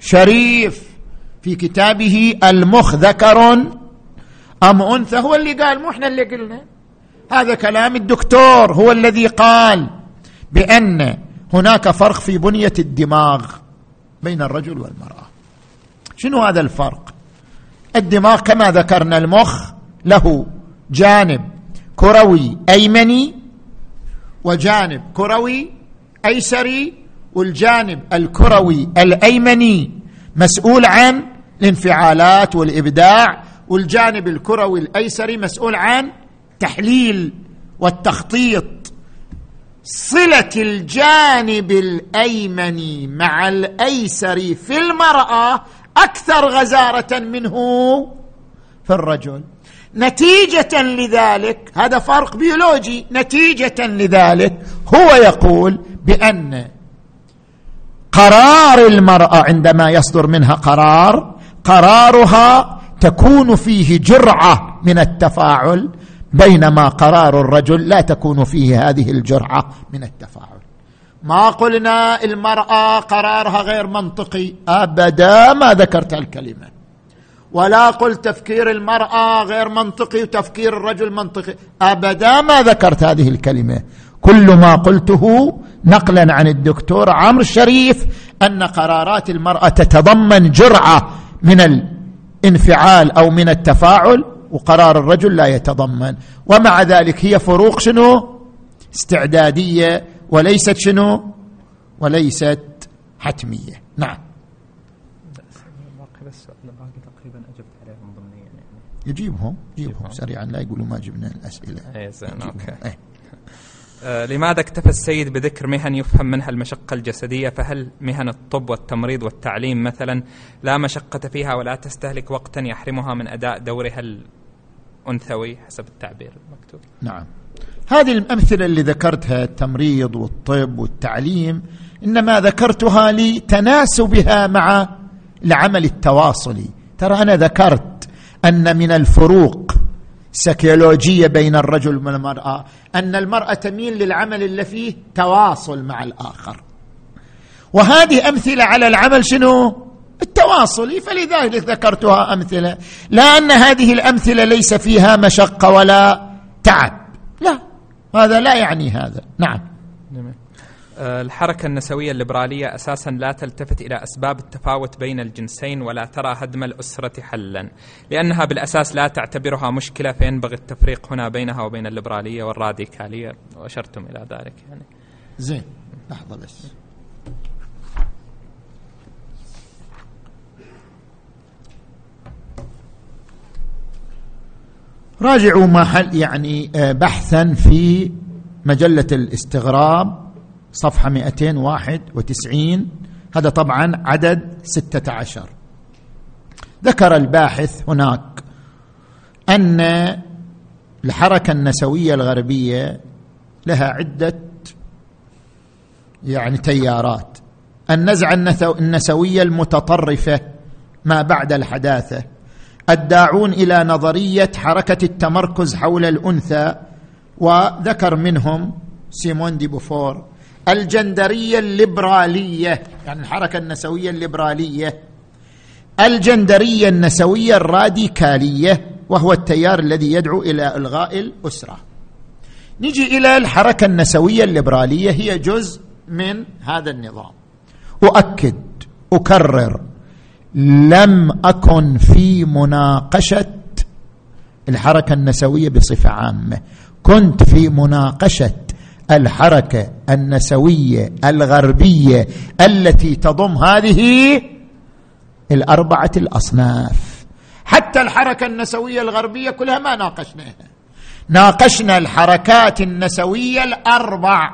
شريف. في كتابه المخ ذكر أم أنثى؟ هو اللي قال مو إحنا اللي قلنا. هذا كلام الدكتور هو الذي قال بأن هناك فرق في بنية الدماغ. بين الرجل والمرأة. شنو هذا الفرق؟ الدماغ كما ذكرنا المخ له جانب كروي أيمني وجانب كروي أيسري والجانب الكروي الأيمني مسؤول عن الانفعالات والإبداع والجانب الكروي الأيسري مسؤول عن تحليل والتخطيط صلة الجانب الأيمن مع الأيسر في المرأة أكثر غزارة منه في الرجل. نتيجة لذلك هذا فرق بيولوجي نتيجة لذلك هو يقول بأن قرار المرأة عندما يصدر منها قرار قرارها تكون فيه جرعة من التفاعل بينما قرار الرجل لا تكون فيه هذه الجرعة من التفاعل. ما قلنا المرأة قرارها غير منطقي. أبدا ما ذكرت الكلمة. ولا قلت تفكير المرأة غير منطقي وتفكير الرجل منطقي. أبدا ما ذكرت هذه الكلمة. كل ما قلته نقلا عن الدكتور عمرو الشريف أن قرارات المرأة تتضمن جرعة من الانفعال أو من التفاعل وقرار الرجل لا يتضمن. ومع ذلك هي فروق شنو؟ استعدادية وليست شنو؟ وليست حتمية. نعم. يجيبهم يجيبهم سريعا لا يقولوا ما جبنا الأسئلة. أوكي. أي. آه لماذا اكتفى السيد بذكر مهن يفهم منها المشقة الجسدية؟ فهل مهن الطب والتمريض والتعليم مثلا لا مشقة فيها ولا تستهلك وقتا يحرمها من أداء دورها الأنثوي حسب التعبير المكتوب. نعم. هذه الأمثلة اللي ذكرتها التمريض والطب والتعليم إنما ذكرتها لتناسبها مع العمل التواصلي. ترى أنا ذكرت أن من الفروق سيكولوجية بين الرجل والمرأة أن المرأة تميل للعمل اللي فيه تواصل مع الآخر. وهذه أمثلة على العمل شنو؟ التواصلي فلذلك ذكرتها أمثلة. لا أن هذه الأمثلة ليس فيها مشقة ولا تعب. لا هذا لا يعني هذا. نعم. جميل. آه، الحركة النسوية الليبرالية أساسا لا تلتفت إلى أسباب التفاوت بين الجنسين ولا ترى هدم الأسرة حلا لأنها بالأساس لا تعتبرها مشكلة فينبغي التفريق هنا بينها وبين الليبرالية والراديكالية. وأشرتم إلى ذلك يعني. زين لحظة بس. راجعوا محل يعني آه، بحثا في مجلة الاستغراب صفحة 291 هذا طبعا عدد 16 ذكر الباحث هناك أن الحركة النسوية الغربية لها عدة يعني تيارات. النزعة النسوية المتطرفة ما بعد الحداثة. الداعون إلى نظرية حركة التمركز حول الأنثى وذكر منهم سيمون دي بوفور. الجندرية الليبرالية يعني الحركة النسوية الليبرالية. الجندرية النسوية الراديكالية وهو التيار الذي يدعو إلى إلغاء الأسرة. نجي إلى الحركة النسوية الليبرالية هي جزء من هذا النظام. أؤكد أكرر لم أكن في مناقشة الحركة النسوية بصفة عامة. كنت في مناقشة الحركة النسوية الغربية التي تضم هذه الأربعة الأصناف. حتى الحركة النسوية الغربية كلها ما ناقشناها. ناقشنا الحركات النسوية الأربع.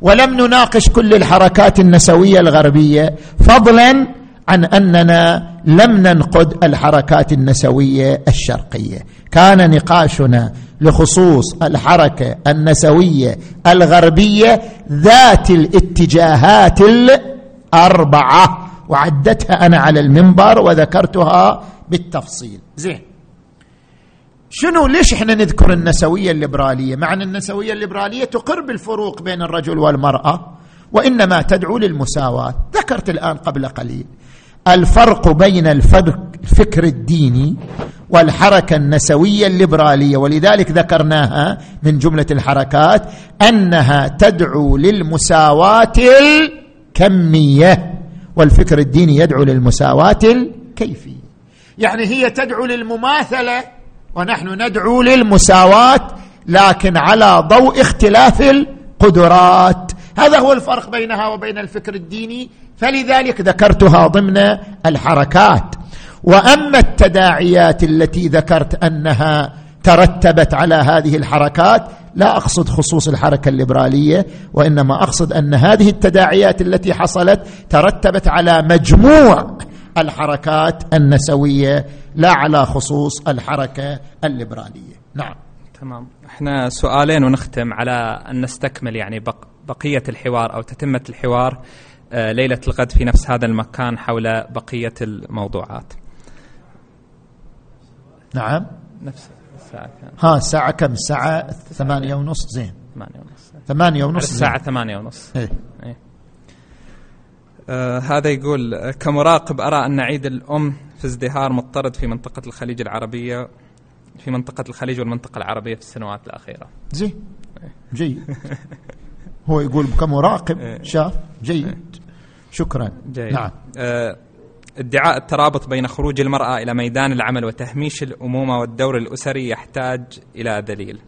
ولم نناقش كل الحركات النسوية الغربية. فضلا عن أننا لم ننقد الحركات النسوية الشرقية. كان نقاشنا لخصوص الحركة النسوية الغربية ذات الاتجاهات الأربعة وعدتها أنا على المنبر وذكرتها بالتفصيل. زين. شنو ليش إحنا نذكر النسوية الليبرالية؟ مع ان النسوية الليبرالية تقر بالفروق بين الرجل والمرأة وإنما تدعو للمساواة. ذكرت الآن قبل قليل. الفرق بين الفكر الديني والحركة النسوية الليبرالية ولذلك ذكرناها من جملة الحركات أنها تدعو للمساواة الكمية والفكر الديني يدعو للمساواة الكيفية. يعني هي تدعو للمماثلة ونحن ندعو للمساواة لكن على ضوء اختلاف القدرات. هذا هو الفرق بينها وبين الفكر الديني فلذلك ذكرتها ضمن الحركات. وأما التداعيات التي ذكرت أنها ترتبت على هذه الحركات لا أقصد خصوص الحركة الليبرالية وإنما أقصد أن هذه التداعيات التي حصلت ترتبت على مجموع الحركات النسوية لا على خصوص الحركة الليبرالية. نعم. تمام. إحنا سؤالين ونختم على أن نستكمل يعني بق بقية الحوار أو تتمة الحوار. آه، ليلة الغد في نفس هذا المكان حول بقية الموضوعات. نعم. نفس الساعة كم ها الساعة كم؟ الساعة ثمانية ونص زين. ثمانية ونص. ثمانية ونص الساعة. ثمانية ونص. إيه. إيه. آه هذا يقول كمراقب أرى أن عيد الأم في ازدهار مضطرد في منطقة الخليج العربية في منطقة الخليج والمنطقة العربية في السنوات الأخيرة. زين. جيد. هو يقول كمراقب إيه. شاف؟ جيد. شكرا. جيد. نعم. آه ادعاء الترابط بين خروج المرأة إلى ميدان العمل وتهميش الأمومة والدور الأسري يحتاج إلى دليل.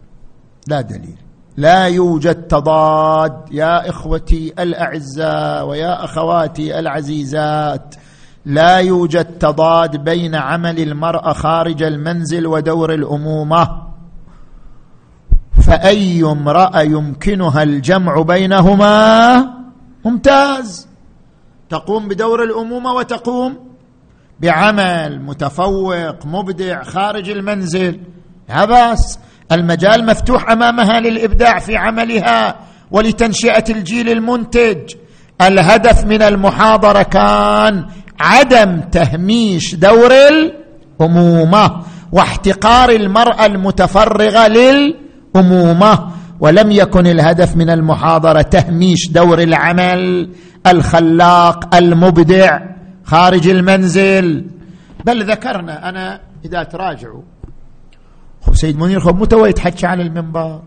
لا دليل. لا يوجد تضاد. يا إخوتي الأعزاء ويا أخواتي العزيزات لا يوجد تضاد بين عمل المرأة خارج المنزل ودور الأمومة. فأي امرأة يمكنها الجمع بينهما؟ ممتاز. تقوم بدور الأمومة وتقوم بعمل متفوق مبدع خارج المنزل. لا باس المجال مفتوح أمامها للإبداع في عملها ولتنشئة الجيل المنتج. الهدف من المحاضرة كان عدم تهميش دور الأمومة واحتقار المرأة المتفرغة للأمومة. ولم يكن الهدف من المحاضرة تهميش دور العمل الخلاق المبدع خارج المنزل. بل ذكرنا أنا إذا تراجعوا خب سيد منير خب متى يتحكى على المنبر؟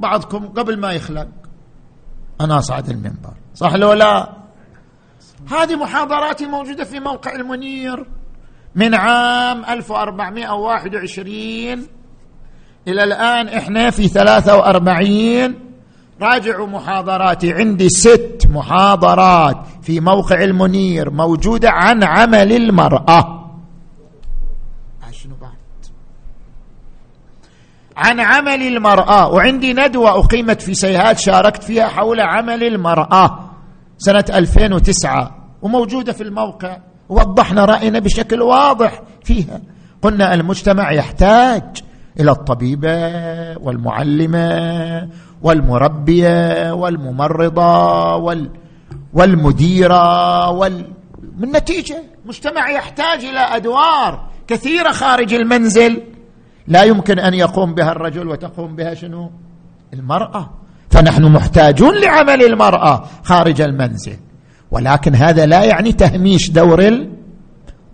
بعضكم قبل ما يخلق. أنا أصعد المنبر صح لو لا؟ هذه محاضراتي موجودة في موقع المنير من عام 1421 إلى الآن إحنا في 43 راجعوا محاضراتي. عندي ست محاضرات في موقع المنير موجودة عن عمل المرأة. شنو بعد؟ عن عمل المرأة. وعندي ندوة أقيمت في سيهات شاركت فيها حول عمل المرأة سنة 2009 وموجودة في الموقع. ووضحنا رأينا بشكل واضح فيها. قلنا المجتمع يحتاج إلى الطبيبه والمعلمه والمربيه والممرضه وال والمديره وال من نتيجة مجتمع يحتاج إلى أدوار كثيرة خارج المنزل. لا يمكن أن يقوم بها الرجل وتقوم بها شنو؟ المرأة. فنحن محتاجون لعمل المرأة خارج المنزل. ولكن هذا لا يعني تهميش دور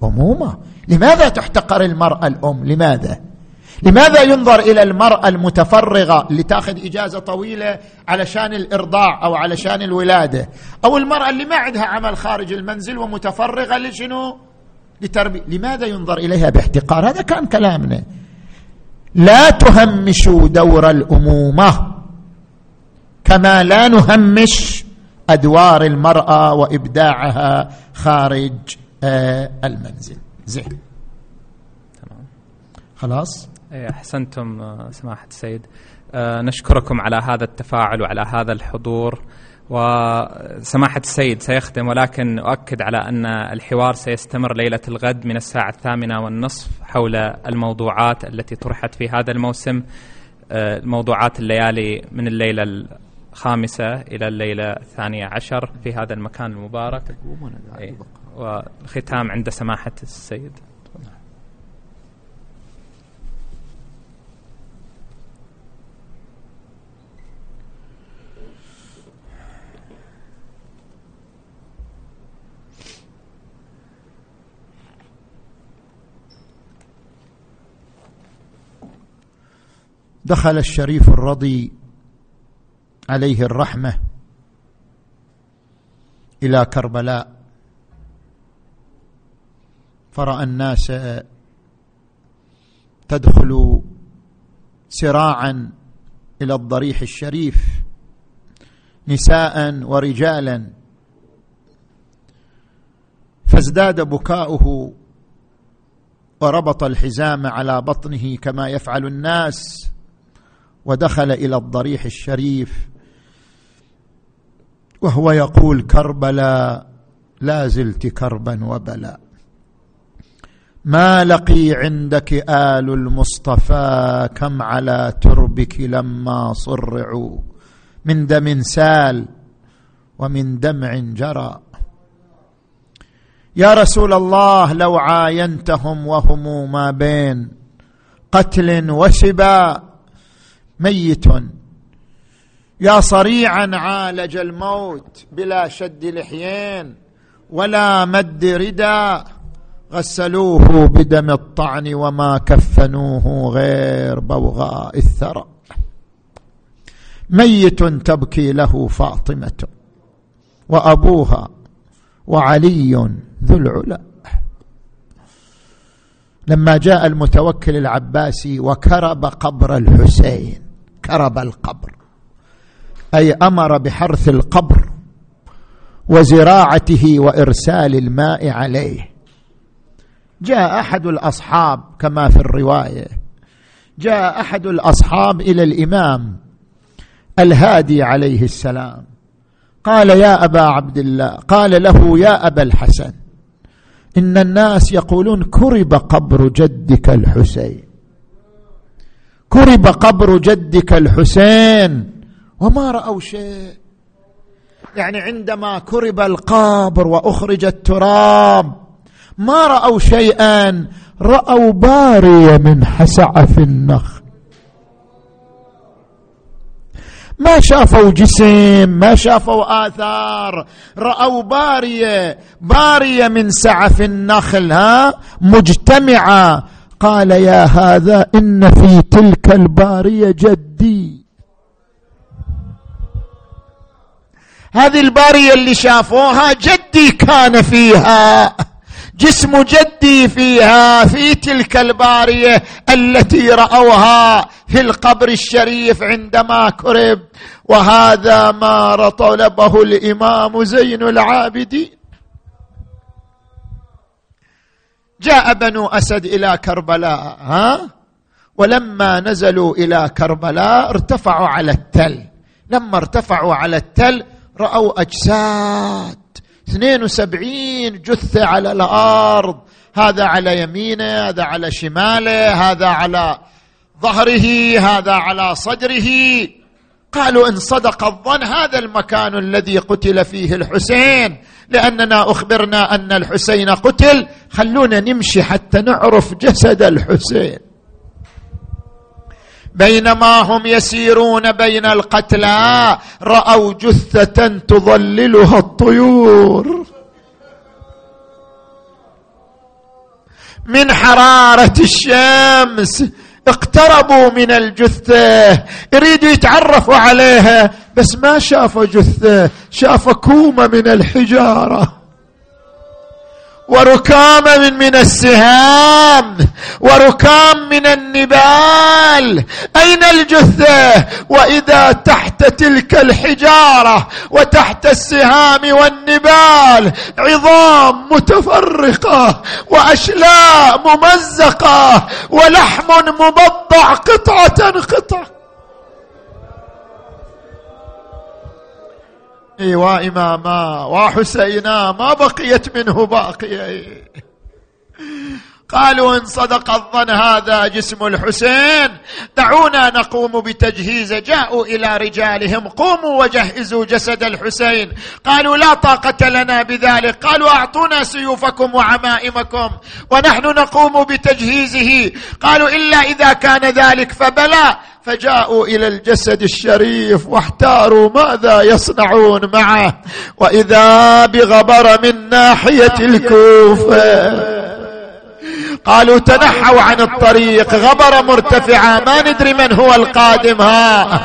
الامومه لماذا تحتقر المرأة الأم؟ لماذا؟ لماذا ينظر إلى المرأة المتفرغة اللي تاخذ إجازة طويلة علشان الإرضاع أو علشان الولادة؟ أو المرأة اللي ما عندها عمل خارج المنزل ومتفرغة لشنو؟ لتربية. لماذا ينظر إليها باحتقار؟ هذا كان كلامنا. لا تهمشوا دور الأمومة كما لا نهمش أدوار المرأة وإبداعها خارج آه المنزل. زين. خلاص؟ أحسنتم آه، سماحة السيد. آه، نشكركم على هذا التفاعل وعلى هذا الحضور. وسماحة السيد سيختم ولكن أؤكد على أن الحوار سيستمر ليلة الغد من الساعة الثامنة والنصف حول الموضوعات التي طرحت في هذا الموسم. آه، موضوعات الليالي من الليلة الخامسة إلى الليلة الثانية عشر في هذا المكان المبارك. إيه، والختام عند سماحة السيد. دخل الشريف الرضي عليه الرحمة إلى كربلاء فرأى الناس تدخل سراعا إلى الضريح الشريف نساء ورجالا فازداد بكاؤه وربط الحزام على بطنه كما يفعل الناس. ودخل إلى الضريح الشريف وهو يقول كربلاء لا زلت كربا وبلاء ما لقي عندك آل المصطفى كم على تربك لما صرعوا. من دم سال ومن دمع جرى. يا رسول الله لو عاينتهم وهم ما بين قتل وسبا ميت. يا صريعا عالج الموت بلا شد لحيين ولا مد رداء غسلوه بدم الطعن وما كفنوه غير بوغاء الثرى. ميت تبكي له فاطمة وأبوها وعلي ذو العلا. لما جاء المتوكل العباسي وكرب قبر الحسين كرب القبر أي أمر بحرث القبر وزراعته وإرسال الماء عليه. جاء أحد الأصحاب كما في الرواية جاء أحد الأصحاب إلى الإمام الهادي عليه السلام قال يا أبا عبد الله. قال له يا أبا الحسن إن الناس يقولون كرب قبر جدك الحسين. كرب قبر جدك الحسين وما رأوا شيء. يعني عندما كرب القبر وأخرج التراب ما رأوا شيئا رأوا باريه من حسعة النخل ما شافوا جسم ما شافوا آثار رأوا بارية بارية من سعف النخل ها؟ مجتمعة قال يا هذا إن في تلك البارية جدي. هذه البارية اللي شافوها جدي كان فيها جسم جدي فيها في تلك البارية التي رأوها في القبر الشريف عندما كرب. وهذا ما طلبه الإمام زين العابدين. جاء بنو أسد إلى كربلاء ها؟ ولما نزلوا إلى كربلاء ارتفعوا على التل. لما ارتفعوا على التل رأوا أجساد. 72 جثة على الأرض. هذا على يمينه هذا على شماله هذا على ظهره هذا على صدره. قالوا إن صدق الظن هذا المكان الذي قتل فيه الحسين. لأننا أخبرنا أن الحسين قتل. خلونا نمشي حتى نعرف جسد الحسين. بينما هم يسيرون بين القتلى رأوا جثة تظللها الطيور. من حرارة الشمس اقتربوا من الجثة. يريدوا يتعرفوا عليها بس ما شافوا جثة شاف كومة من الحجارة. وركام من, من السهام وركام من النبال. أين الجثة؟ وإذا تحت تلك الحجارة وتحت السهام والنبال عظام متفرقة وأشلاء ممزقة ولحم مبضع قطعة قطعة. وإماما وحسينا ما بقيت منه باقية قالوا إن صدق الظن هذا جسم الحسين. دعونا نقوم بتجهيز. جاءوا إلى رجالهم. قوموا وجهزوا جسد الحسين. قالوا لا طاقة لنا بذلك. قالوا أعطونا سيوفكم وعمائمكم ونحن نقوم بتجهيزه. قالوا إلا إذا كان ذلك فبلى. فجاءوا إلى الجسد الشريف واحتاروا ماذا يصنعون معه. وإذا بغبر من ناحية الكوفة. قالوا تنحوا عن الطريق غبر مرتفعة ما ندري من هو القادم ها.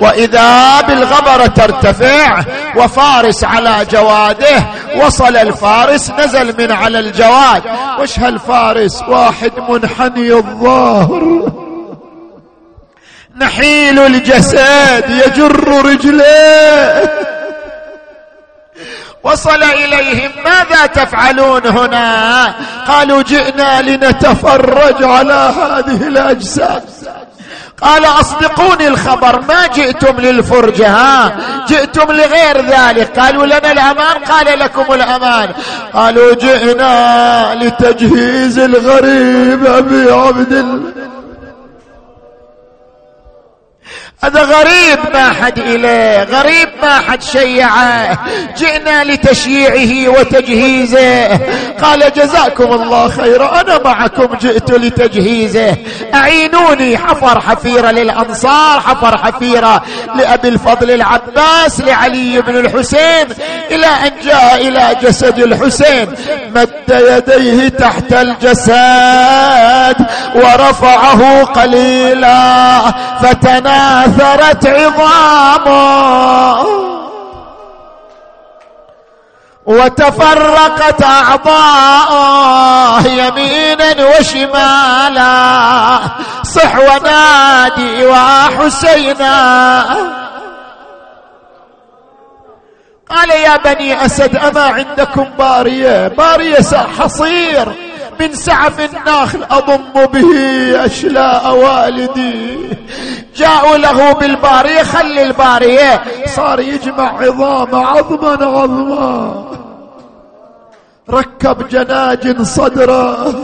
وإذا بالغبرة ترتفع وفارس على جواده وصل الفارس نزل من على الجواد. وش هالفارس؟ واحد منحني الظاهر. نحيل الجسد يجر رجليه. وصل إليهم ماذا تفعلون هنا؟ قالوا جئنا لنتفرج على هذه الأجساد. قال أصدقوني الخبر ما جئتم للفرجه ها؟ جئتم لغير ذلك. قالوا لنا الأمان. قال لكم الأمان. قالوا جئنا لتجهيز الغريب ابي عبد الله. هذا غريب ما حد إليه غريب ما حد شيعه. جئنا لتشييعه وتجهيزه. قال جزاكم الله خيرا أنا معكم جئت لتجهيزه. أعينوني حفر حفيرة للأنصار حفر حفيرة لأبي الفضل العباس لعلي بن الحسين إلى أن جاء إلى جسد الحسين. مد يديه تحت الجسد ورفعه قليلا فتناثر تكاثرت عظامه. وتفرقت أعضاءه يمينا وشمالا. صح ونادي وحسينا. قال يا بني أسد أما عندكم بارية؟ بارية حصير. من سعف النخل أضم به أشلاء والدي. جاءوا له بالبارية خلي البارية. صار يجمع عظام عظما عظما. ركب جناجن صدره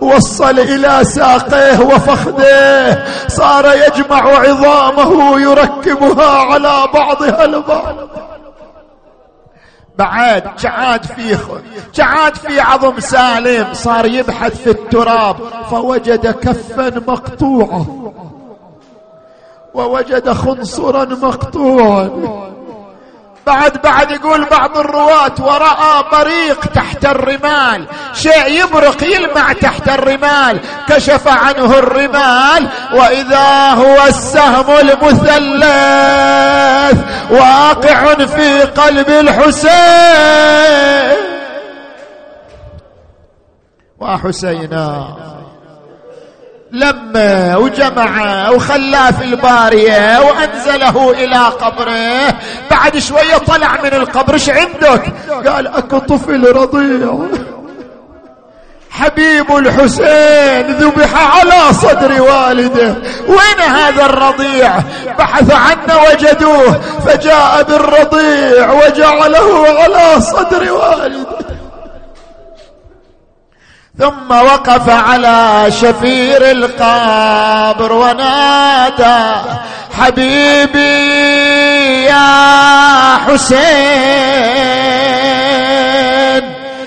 وصل إلى ساقيه وفخذيه صار يجمع عظامه يركبها على بعضها البعض. بعد جعاد فيه جعاد في عظم سالم صار يبحث في التراب فوجد كفا مقطوعا. ووجد خنصرا مقطوعا. بعد بعد يقول بعض الرواة ورأى بريق تحت الرمال. شيء يبرق يلمع تحت الرمال. كشف عنه الرمال. وإذا هو السهم المثلث واقع في قلب الحسين. وحسينا. لما وجمع وخلاه في البارية وأنزله إلى قبره. بعد شوية طلع من القبر إيش عندك؟ قال أكو طفل رضيع. حبيب الحسين ذبح على صدر والده. وين هذا الرضيع؟ بحث عنه وجدوه فجاء بالرضيع وجعله على صدر والده. ثم وقف على شفير القبر ونادى حبيبي يا حسين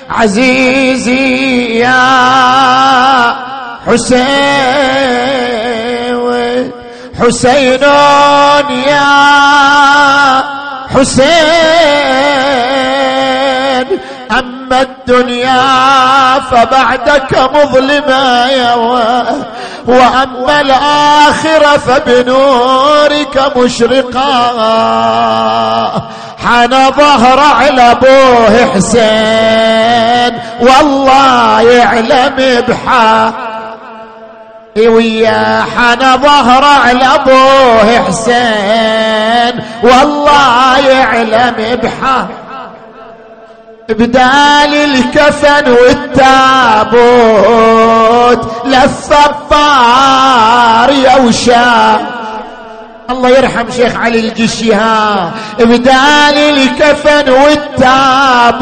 عزيزي يا حسين حسين يا حسين. أما الدنيا فبعدك مظلمة وأما الآخرة فبنورك مشرقا. حان ظهر على أبوه حسين والله يعلم بحا ويا حان ظهر على أبوه حسين والله يعلم بحا بدال الكفن والتابوت للصبار يوشا الله يرحم شيخ علي الجشي ها بدال الكفن والتابوت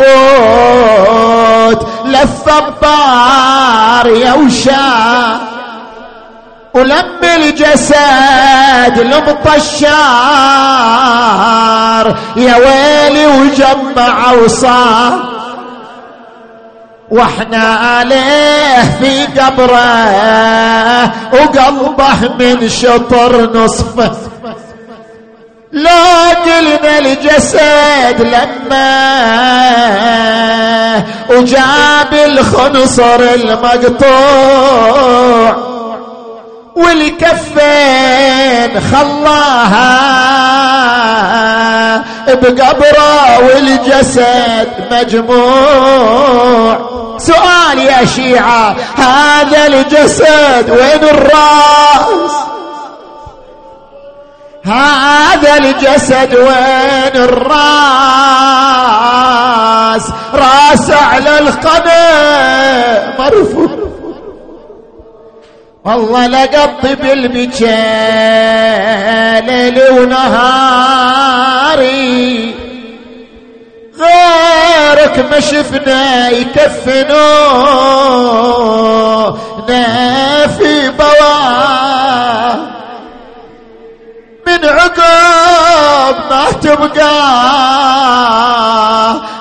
للصبار يوشا ولم الجسد المطشار يا ويلي وجمع وصار وإحنا عليه في قبره وقلبه من شطر نصفه لا قلنا الجسد لما وجاب الخنصر المقطوع. والكفين خلاها بقبره والجسد مجموع. سؤال يا شيعة هذا الجسد وين الراس؟ هذا الجسد وين الراس؟ راس على القنا مرفوع. والله لقط بالبكاء ليل ونهاري غيرك ما شفنا يكفنونا في بواه. من عقب ما تبقى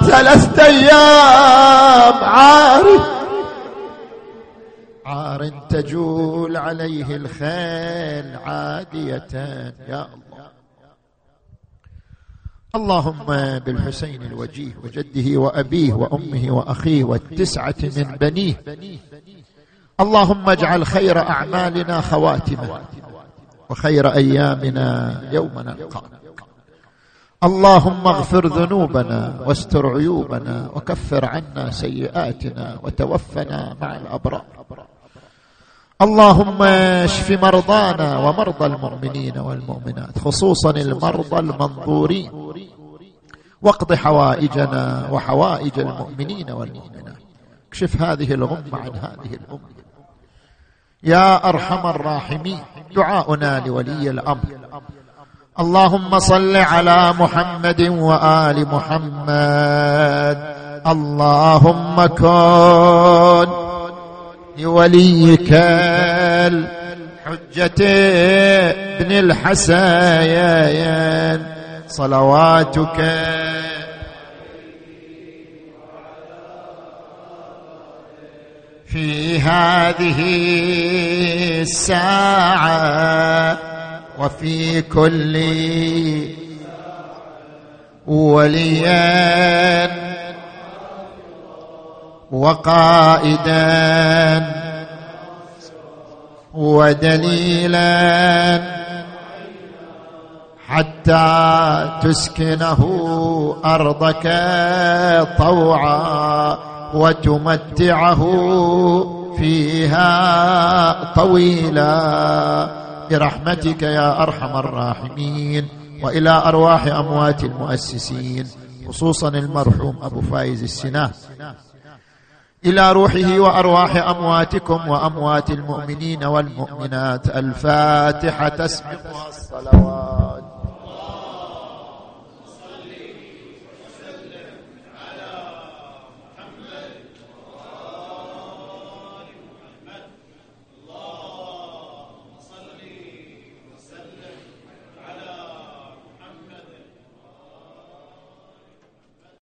ثلاثة أيام عارف. عار تجول عليه الخيل عادية. يا الله. اللهم بالحسين الوجيه وجده وأبيه وأمه وأخيه والتسعة من بنيه. اللهم اجعل خير أعمالنا خواتمة وخير أيامنا يوم نلقاك اللهم اغفر ذنوبنا واستر عيوبنا وكفر عنا سيئاتنا وتوفنا مع الأبرار. اللهم اشف مرضانا ومرضى المؤمنين والمؤمنات خصوصا المرضى المنظورين. واقض حوائجنا وحوائج المؤمنين والمؤمنات. اكشف هذه الغمة عن هذه الأمة. يا أرحم الراحمين دعاؤنا لولي الأمر. اللهم صل على محمد وآل محمد. اللهم كن لوليك الحجة ابن الحسين صلواتك. في هذه الساعة وفي كل وليا وقائدا ودليلا حتى تسكنه أرضك طوعا وتمتعه فيها طويلا. برحمتك يا أرحم الراحمين وإلى أرواح أموات المؤسسين خصوصا المرحوم أبو فايز السناه إلى روحه وأرواح أمواتكم وأموات المؤمنين والمؤمنات الفاتحة تسبق الصلوات.